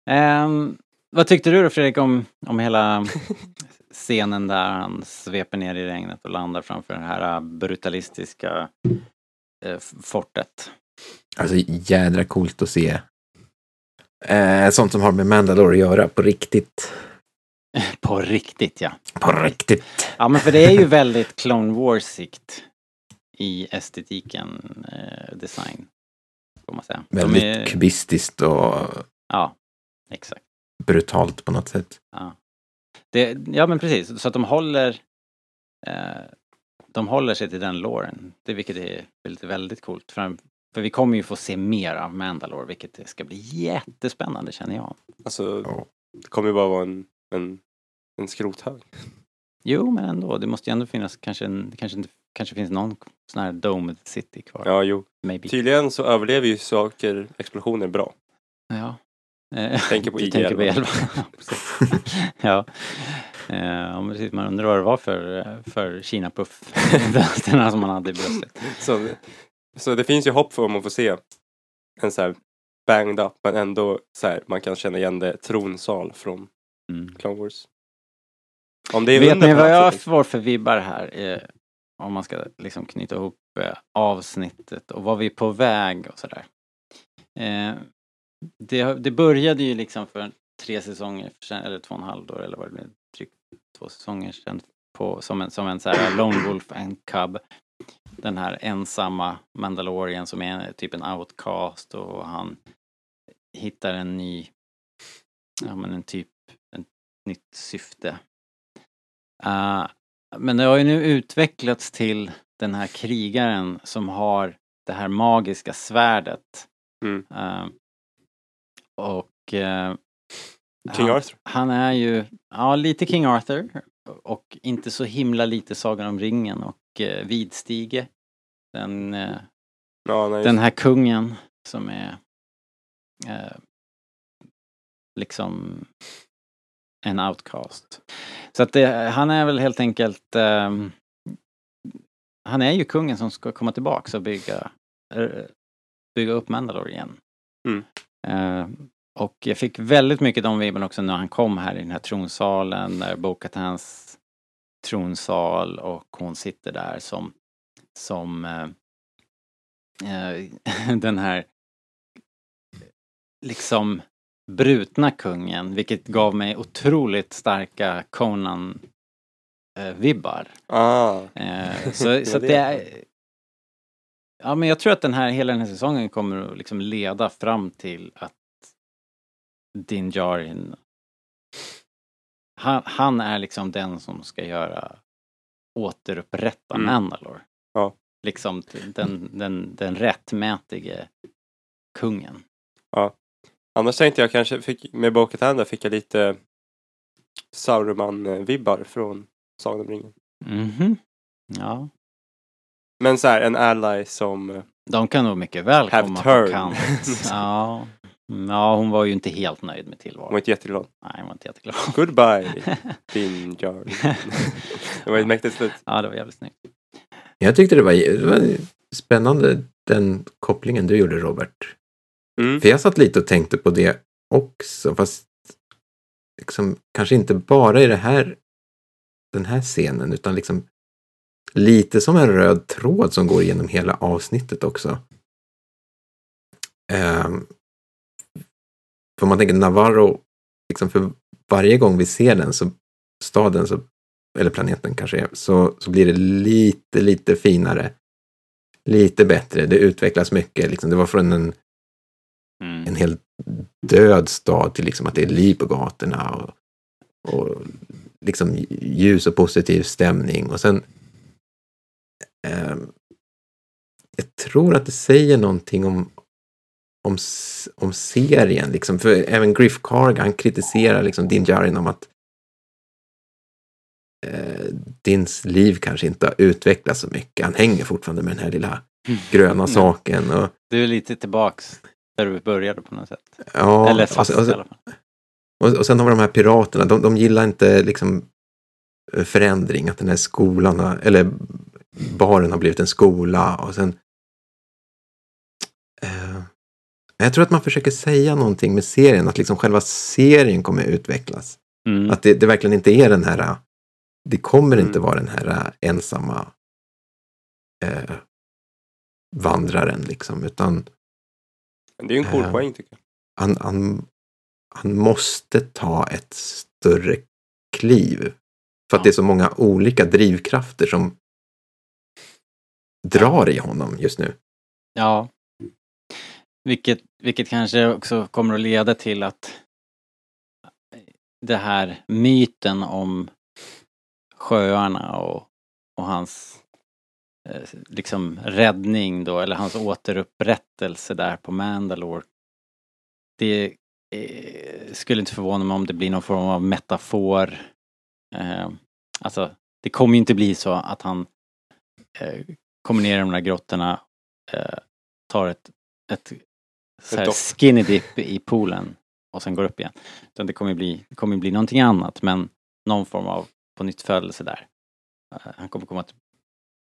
Um, vad tyckte du då Fredrik om, om hela scenen där han sveper ner i regnet och landar framför det här uh, brutalistiska uh, fortet? Alltså jädra coolt att se. Eh, sånt som har med Mandalore att göra på riktigt. På riktigt ja. På riktigt. Ja men för det är ju väldigt Clone Wars-sikt i estetiken, eh, design. Får man säga. Väldigt är, kubistiskt och ja, exakt. brutalt på något sätt. Det, ja men precis, så att de håller eh, de håller sig till den låren. Det vilket är väldigt, väldigt coolt. För, för vi kommer ju få se mer av Mandalore vilket det ska bli jättespännande känner jag. Alltså, Ja. det kommer ju bara vara en, en, en skrothög. Jo men ändå, det måste ju ändå finnas kanske en, det kanske inte kanske finns någon sån här Domed City kvar. Ja, jo. Maybe. Tydligen så överlever ju saker, explosioner bra. Ja. Eh, Tänker på du IG tänker på 11. 11. Ja, ja. Eh, precis. Man undrar vad det var för, för Kina-puff. Som man hade i bröstet. Så, så det finns ju hopp för om att få se en så här banged up men ändå så här man kan känna igen det tronsal från Mm. Clone Wars. Om det är Vet ni vad jag får för vibbar här? Om man ska liksom knyta ihop eh, avsnittet och var vi är på väg och sådär. Eh, det, det började ju liksom för tre säsonger sedan, eller två och en halv då, eller vad det blev, drygt två säsonger sedan, på, som en, som en så här Lone Wolf and Cub. Den här ensamma Mandalorian som är typ en outcast och han hittar en ny, ja men en typ, ett nytt syfte. Uh, men det har ju nu utvecklats till den här krigaren som har det här magiska svärdet. Mm. Uh, och eh, King han, Arthur. han är ju, ja lite King Arthur och inte så himla lite Sagan om ringen och eh, Vidstige. Den, eh, Ja, den här kungen som är liksom en outcast. Så att det, han är väl helt enkelt ehm, han är ju kungen som ska komma tillbaks och bygga bygga upp Mandalore igen. Mm. Eh, och jag fick väldigt mycket de vibbarna också när han kom här i den här tronsalen, där Bo-Katans tronsal och hon sitter där som som eh, den här liksom brutna kungen, vilket gav mig otroligt starka Conan-vibbar. Ah, Eh, så så det är. Ja, men jag tror att den här, hela den här säsongen kommer att liksom leda fram till att Din Djarin han, han är liksom den som ska göra återupprätta Mm. Mandalore. Ja. Liksom den, den, den rättmätige kungen. Annars tänkte jag kanske, fick, med Bo-Katan där fick jag lite Sauron-vibbar från Sagan om ringen. Mhm. Ja. Men så här, en ally som... eh, De kan nog mycket väl Have komma turn. på kant. Ja. Ja, hon var ju inte helt nöjd med Hon var tillvaron. inte jätteglad. Nej, hon var inte jätteglad. Goodbye, din Jar. Det var ett mäktigt slut. ja, det var jävligt snyggt. Jag tyckte det var, det var spännande den kopplingen du gjorde Robert. Mm. För jag satt lite och tänkte på det också, fast liksom, kanske inte bara i det här, den här scenen, utan liksom lite som en röd tråd som går genom hela avsnittet också. Um, för man tänker Navarro, liksom för varje gång vi ser den, så staden, så, eller planeten kanske är, så, så blir det lite, lite finare. Lite bättre, det utvecklas mycket. Liksom. Det var från en helt död stad till liksom att det är liv på gatorna och, och liksom ljus och positiv stämning. Och sen ehm, jag tror att det säger någonting om, om, om serien. Liksom. För även Griff Carg, han kritiserar liksom Din Djarin om att eh, Dins liv kanske inte har utvecklats så mycket. Han hänger fortfarande med den här lilla gröna Mm. saken. Och, Du är lite tillbaks där du började på något sätt. ja, Eller och fast sen- och i sen- alla fall. Och, och sen har vi de här piraterna, de, de gillar inte liksom eh, förändring, att den här skolan, eller baren har blivit en skola och sen eh, jag tror att man försöker säga någonting med serien, att liksom själva serien kommer utvecklas. Mm. Att det, det verkligen inte är den här, det kommer inte Mm. vara den här eh, ensamma eh, vandraren liksom, utan det är ju en cool Eh. poäng tycker jag. han, han, han måste ta ett större kliv. För att Ja. det är så många olika drivkrafter som drar i honom just nu. Ja. Vilket, vilket kanske också kommer att leda till att det här myten om sjöarna och, och hans liksom räddning då, eller hans återupprättelse där på Mandalore. Det eh, skulle inte förvåna mig om det blir någon form av metafor. Eh, alltså, det kommer ju inte bli så att han eh, kommer ner i de där grottorna, eh, tar ett, ett, här skinny dip i poolen och sen går upp igen. Utan det kommer bli, det kommer bli någonting annat men någon form av på nytt födelse där. Eh, Han kommer komma,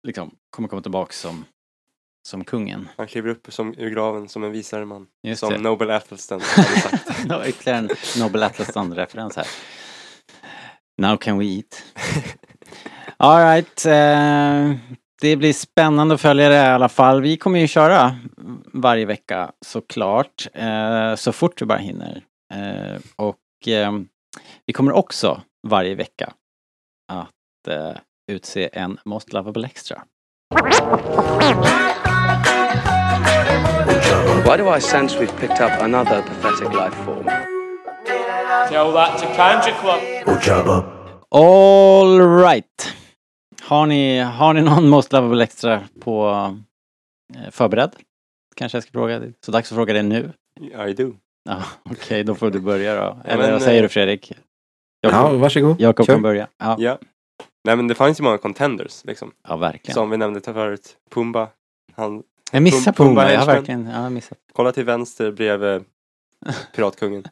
liksom, kommer komma tillbaks som, som kungen. Han kliver upp som, ur graven som en visare man. Just som det. Nobel Athelstan hade sagt. Det var ytterligare en Nobel Atlasson-referens här. Now can we eat? Alright, eh, det blir spännande att följa det i alla fall. Vi kommer ju köra varje vecka såklart, eh, så fort vi bara hinner. Eh, och eh, vi kommer också varje vecka att eh, utse en Most Lovable Extra. Why do I sense we've picked up another pathetic life form? Tell that to Kanja Club. All right. Har ni, har ni någon Most Lovable Extra på eh, förberedd? Kanske jag ska fråga. Så dags att fråga det nu. I do. Ja, Okej, då får du börja då. Ja, Eller men, vad säger eh, du Fredrik? Ja, Jakob, varsågod. Jakob Kör. kan börja. Ja, Ja. Nej men det fanns ju många contenders liksom. ja verkligen. Som vi nämnde förut. Pumba. Han, jag missar Pum- Pumba, Pumba jag har verkligen jag har missat. kolla till vänster bredvid Piratkungen.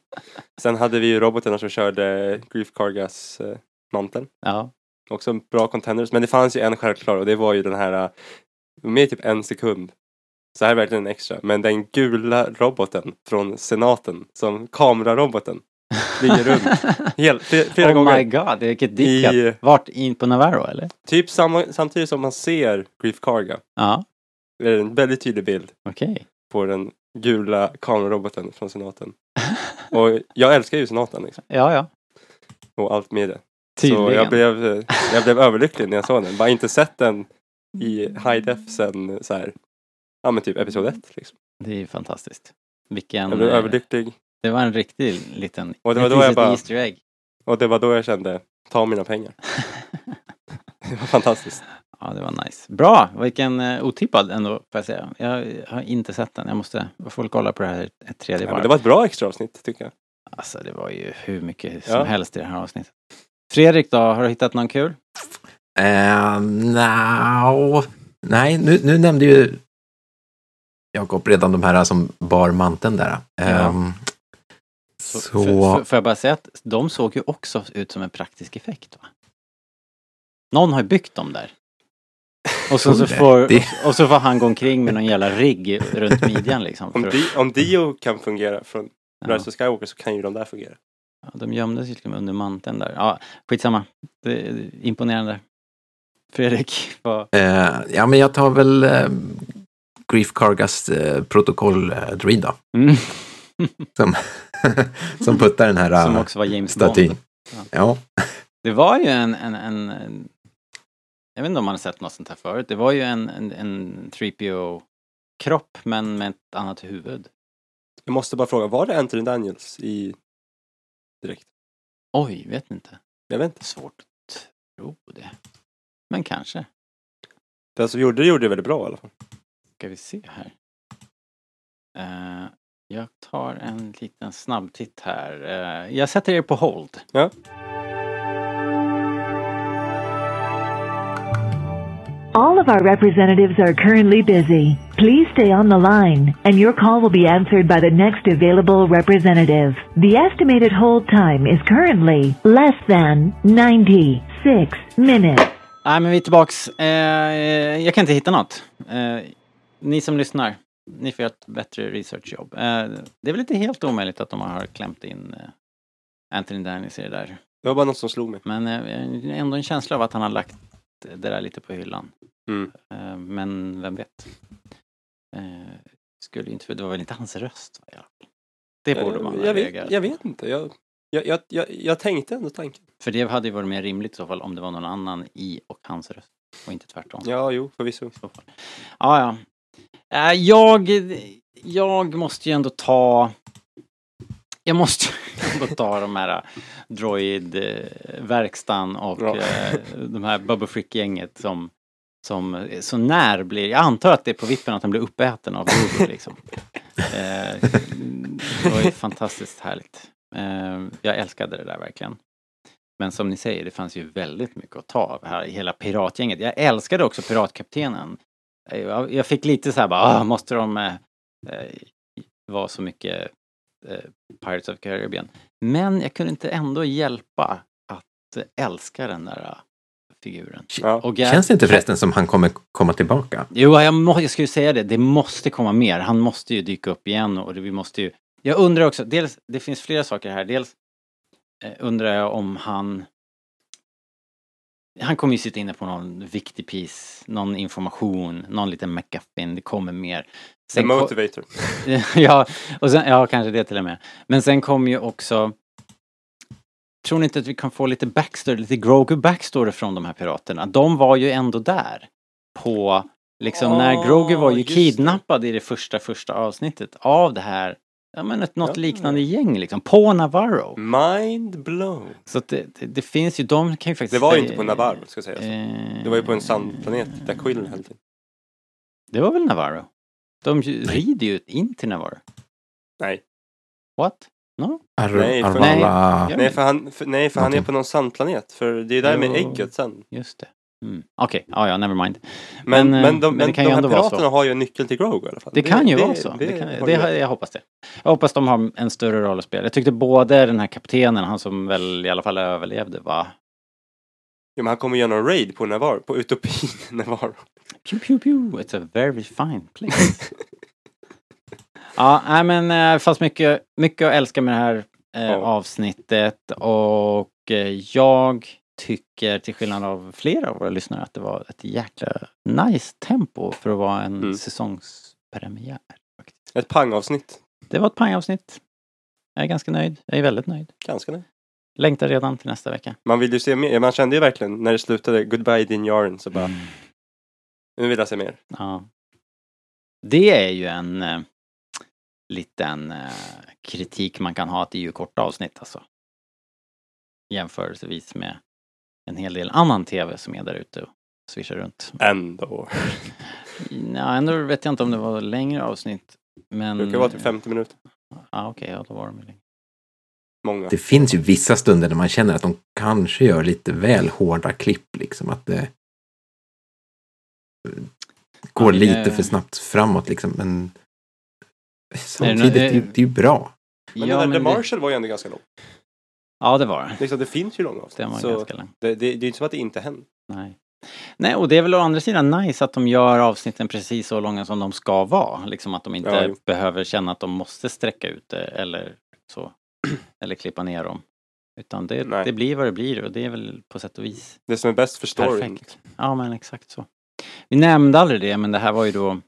Sen hade vi ju robotarna som körde Grief Kargas eh, manteln. Ja, Också bra contenders. Men det fanns ju en självklar och det var ju den här eh, med typ en sekund. Så här är verkligen en extra. Men den gula roboten från senaten som kameraroboten flyger runt. Helt, flera, oh gånger. my god, vilket dickat. I- Vart? In på Navarro eller? Typ samma, samtidigt som man ser Grief Karga. Ja, Det är en väldigt tydlig bild okej. på den gula kameraroboten från senaten. Och jag älskar ju senaten liksom. Ja, ja. Och allt med det. Tydligen. Så jag blev, eh, jag blev överlycklig när jag såg den. Bara inte sett den i high def sen så här, ja men typ episod 1 liksom. Det är ju fantastiskt. Vilken... Jag blev eh, överlycklig. Det var en riktig liten... Och det var då jag bara- Easter egg. Och det var då jag kände, ta mina pengar. Det var fantastiskt. Ja, det var nice. Bra! Vilken uh, otippad ändå, får jag säga. Jag har inte sett den. Jag måste, jag får kolla på det här ett tredje Ja, varv. men det var ett bra extra avsnitt tycker jag. Alltså, det var ju hur mycket Ja. som helst i det här avsnittet. Fredrik då, har du hittat någon kul? Uh, no. Nej, nu, nu nämnde ju Jakob redan de här som bar manteln där. Ja. Ehm, Så, så För, för, får jag bara säga att de såg ju också ut som en praktisk effekt va? Någon har ju byggt dem där. Och så, så, får, och så får han gå omkring med någon jävla rigg runt midjan liksom. Om, Di, om Dio kan fungera från ja, Rise of Skywalker så kan ju de där fungera. ja, de gömde sig liksom under manteln där. Ja, skitsamma. Det är imponerande. Fredrik, vad... eh, ja, men jag tar väl eh, Grief Kargas eh, protokoll eh, Druid då. Mm. Som, som puttar den här Som eh, också var James statyn. Bond. Ja. Det var ju en, en, en, en... Jag vet inte om man har sett något sånt här förut. Det var ju en, en, en 3PO-kropp men med ett annat huvud. Jag måste bara fråga, var det Anthony Daniels i direkt? Oj, vet inte. Jag vet inte. Svårt att tro det. Men kanske. Den som gjorde det gjorde det väldigt bra i alla fall. Ska vi se här. Eh, jag tar en liten snabbtitt här. Eh, jag sätter er på hold. Ja. All of our representatives are currently busy. Please stay on the line, and your call will be answered by the next available representative. The estimated hold time is currently less than 96 minutes. Nej, men vi är tillbaks. Eh, jag kan inte hitta något. Eh, ni som lyssnar, ni får göra ett bättre researchjobb. Eh, det är väl inte helt omöjligt att de har klämt in eh, Anthony Daniels i det där. Det var bara något som slog mig. Men eh, ändå en känsla av att han har lagt det där lite på hyllan. Mm. Eh, men vem vet? Eh, skulle inte, det var väl inte hans röst? Va? Det borde man jag, reagerat vet, jag vet inte. Jag, jag, jag, jag, jag tänkte ändå tanken. För det hade ju varit mer rimligt i så fall om det var någon annan i och hans röst. Och inte tvärtom. Ja, jo, förvisso. i så fall. Ja, ja. Eh, Jag, jag måste ju ändå ta... Jag måste ändå ta de här droid-verkstan och Ja. eh, de här Bubba Frick-gänget som, som så när blir... Jag antar att det är på vippen att han blir uppäten av Google liksom. Eh, Det var ju fantastiskt härligt. Eh, Jag älskade det där verkligen. Men som ni säger, det fanns ju väldigt mycket att ta av här i hela piratgänget. Jag älskade också piratkaptenen. Jag jag fick lite så här bara, ah, måste de eh, eh, vara så mycket eh, Pirates of Caribbean. Men jag kunde inte ändå hjälpa att älska den där eh, figuren. Ja. Och jag- Känns det inte förresten som han kommer komma tillbaka? Jo, jag, må, jag skulle säga det. Det måste komma mer. Han måste ju dyka upp igen och det, vi måste ju... Jag undrar också, dels, det finns flera saker här. Dels eh, undrar jag om han... Han kommer ju sitta inne på någon viktig piece, någon information, någon liten McGuffin, det kommer mer. The ko- Motivator. ja, och sen, ja, kanske det till och med. Men sen kommer ju också... Tror ni inte att vi kan få lite backstory, lite Grogu backstory från de här piraterna? De var ju ändå där. På, liksom när Grogu var ju just det. kidnappad i det första, första avsnittet av det här, ja men ett, något Ja. liknande gäng liksom, på Navarro. Mind blown. Så att det, det, det finns ju, de kan ju faktiskt... Det var ju inte på Navarro, ska sägas. Eh, Det var ju på en sandplanet där Quill höll till. Det var väl Navarro? De rider ju in till Navarro. Nej. What? No? Ar Nej, för- Arvala... Nej. Nej, för han, för, nej, för han är på någon sandplanet. För det är där med Jo. ägget sen. Just det. Mm. Okej, ja ja, never mind. Men, Men, men, eh, de, men det kan de ju här ändå så. piraterna har ju en nyckel till Grogu i alla fall. Det kan ju vara så. Det Det, kan, det, rätt. jag hoppas det. Jag hoppas de har en större roll att spela. Jag tyckte både den här kaptenen, han som väl i alla fall överlevde, var Ja, men han kommer göra någon raid på Navarro, på Utopin Navarro. Pew, pew, pew. It's a very fine place. ja, nej men eh, fanns mycket, mycket att älska med det här eh, Ja. avsnittet och eh, jag tycker till skillnad av flera av våra lyssnare att det var ett jäkla nice tempo för att vara en Mm. säsongspremiär. Faktiskt. Ett pangavsnitt. Det var ett pangavsnitt. Jag är ganska nöjd. Jag är väldigt nöjd. Ganska nöjd. Längtar redan till nästa vecka. Man vill ju se mer. Man kände ju verkligen när det slutade Goodbye Din Jaren så bara, nu vill jag se mer. Ja. Det är ju en eh, liten eh, kritik man kan ha att det är ju korta avsnitt alltså. Jämförelsevis med en hel del annan tv som är där ute och svischar runt. Ändå. Ja, ändå vet jag inte om det var längre avsnitt. Men... Det brukar vara typ 50 minuter. Ja, okej, ja då var de längre. Många. Det finns ju vissa stunder när man känner att de kanske gör lite väl hårda klipp. Liksom att det går Ja, det- lite för snabbt framåt liksom. Men samtidigt, det- det, är ju- det är ju bra. Men ja, den där The det- Marshall var ju ändå ganska lång. Ja, det var det. Liksom, det finns ju långa avsnitt. Den var så ganska lång. det, det, det är ju inte som att det inte händer. Nej. Nej, och det är väl å andra sidan nice att de gör avsnitten precis så långa som de ska vara. Liksom att de inte Ja, behöver känna att de måste sträcka ut det eller så. eller klippa ner dem. Utan det, det blir vad det blir och det är väl på sätt och vis Det som är bäst för storyn. perfekt. Ja, men exakt så. Vi nämnde aldrig det, men det här var ju då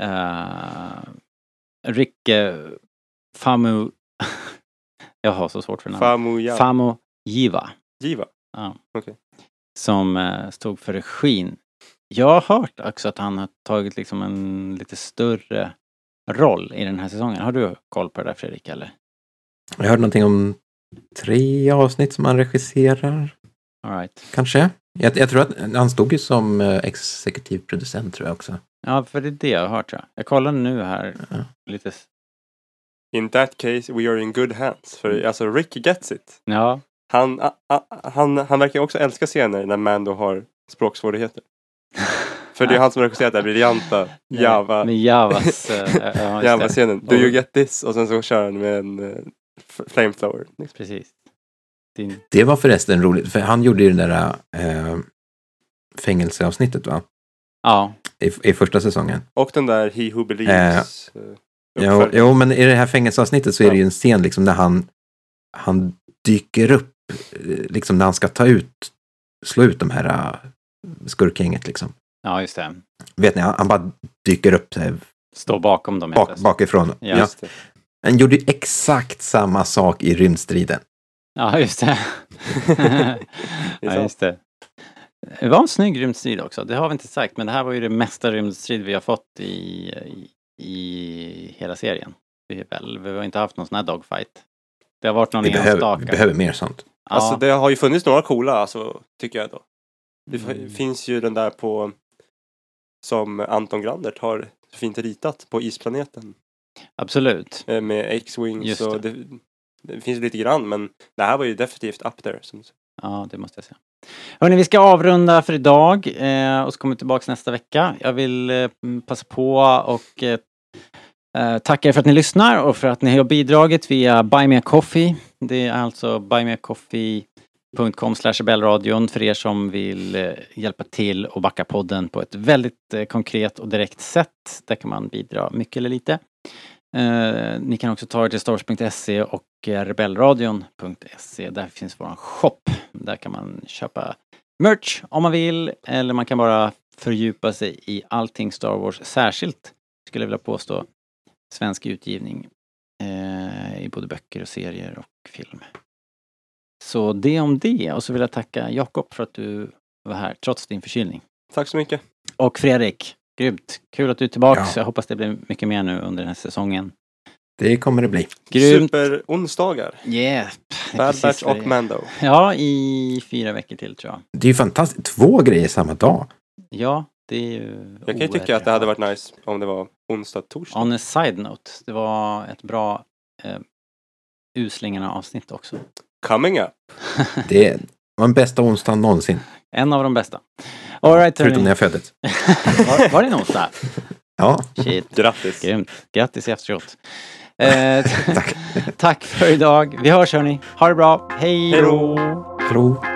uh, Rick eh, Famu... Jag har så svårt för namn. Famo Jiva. Giva. Ja. Okej. Som eh, stod för regin. Jag har hört också att han har tagit liksom en lite större roll i den här säsongen. Har du koll på det där Fredrik eller? Jag hörde någonting om tre avsnitt som han regisserar, All right. kanske. Jag, jag tror att han stod ju som eh, exekutiv producent tror jag också. Ja, för det är det jag har hört tror jag. Jag kollar nu här Ja. lite. In that case we are in good hands. För alltså Rick gets it. Ja, Han, a, a, han, han verkar också älska scener när Mando har språksvårigheter. För det är han som regisserat den briljanta Java, med Javas... eh, det. Java-scenen. Do you get this? Och sen så kör han med en uh, flamethrower. Precis. Din... Det var förresten roligt, för han gjorde ju det där eh, fängelseavsnittet va? Ja, I, I första säsongen. Och den där He Who Believes. eh, Jo, jo, men i det här fängelseavsnittet så är det ju en scen liksom där han, han dyker upp, eh, liksom när han ska ta ut, slå ut de här uh, skurkgänget liksom. ja, just det. Vet ni, han, han bara dyker upp så här, Stå bakom dem. bak, bakifrån. Ja. Han gjorde ju exakt samma sak i rymdstriden. Ja, just det. ja, just det. Det var en snygg rymdstrid också. Det har vi inte sagt, men det här var ju det mesta rymdstrid vi har fått i, i, i hela serien. Vi, är väl, vi har inte haft någon sån här dogfight. Det har varit någon Vi behöver, enstaka. vi behöver mer sånt. Ja, Alltså det har ju funnits några coola, alltså, tycker jag då. Det Mm. finns ju den där på som Anton Grandert har fint ritat på isplaneten Absolut. eh, med X-Wings och det, det finns lite grann men det här var ju definitivt up there. Som, Ja, det måste jag säga. Hörni, vi ska avrunda för idag eh, och så kommer vi tillbaka nästa vecka. Jag vill eh, passa på och eh, Eh, tackar för att ni lyssnar och för att ni har bidragit via Buy Me A Coffee. Det är alltså buymeacoffee.com rebellradion för er som vill eh, hjälpa till och backa podden på ett väldigt eh, konkret och direkt sätt. Där kan man bidra mycket eller lite. Eh, ni kan också ta er till stars.se och eh, rebellradion.se. Där finns våran shop. Där kan man köpa merch om man vill eller man kan bara fördjupa sig i allting Star Wars särskilt skulle jag vilja påstå svensk utgivning eh, i både böcker och serier och film. Så det om det och så vill jag tacka Jakob för att du var här trots din förkylning. Tack så mycket. Och Fredrik, grymt. Kul att du är tillbaks. Ja. Jag hoppas det blir mycket mer nu under den här säsongen. Det kommer det bli. Grymt. Super-onsdagar. Yeah. Bad Batch och. Mando. Ja, i fyra veckor till tror jag. Det är ju fantastiskt. Två grejer samma dag. Ja, det är ju... Jag kan ju tycka att det hade varit nice om det var onsdag, torsdag. On a side note, det var ett bra eh, Uslingarna avsnitt också. Coming up. Det var den bästa onsdagen någonsin. En av de bästa. All right, Förutom när jag föddes. var, var det en onsdag? Ja, Shit, Grattis. grymt. Grattis efteråt. Eh, tack för idag. Vi hörs hörni. Ha det bra. Hej då!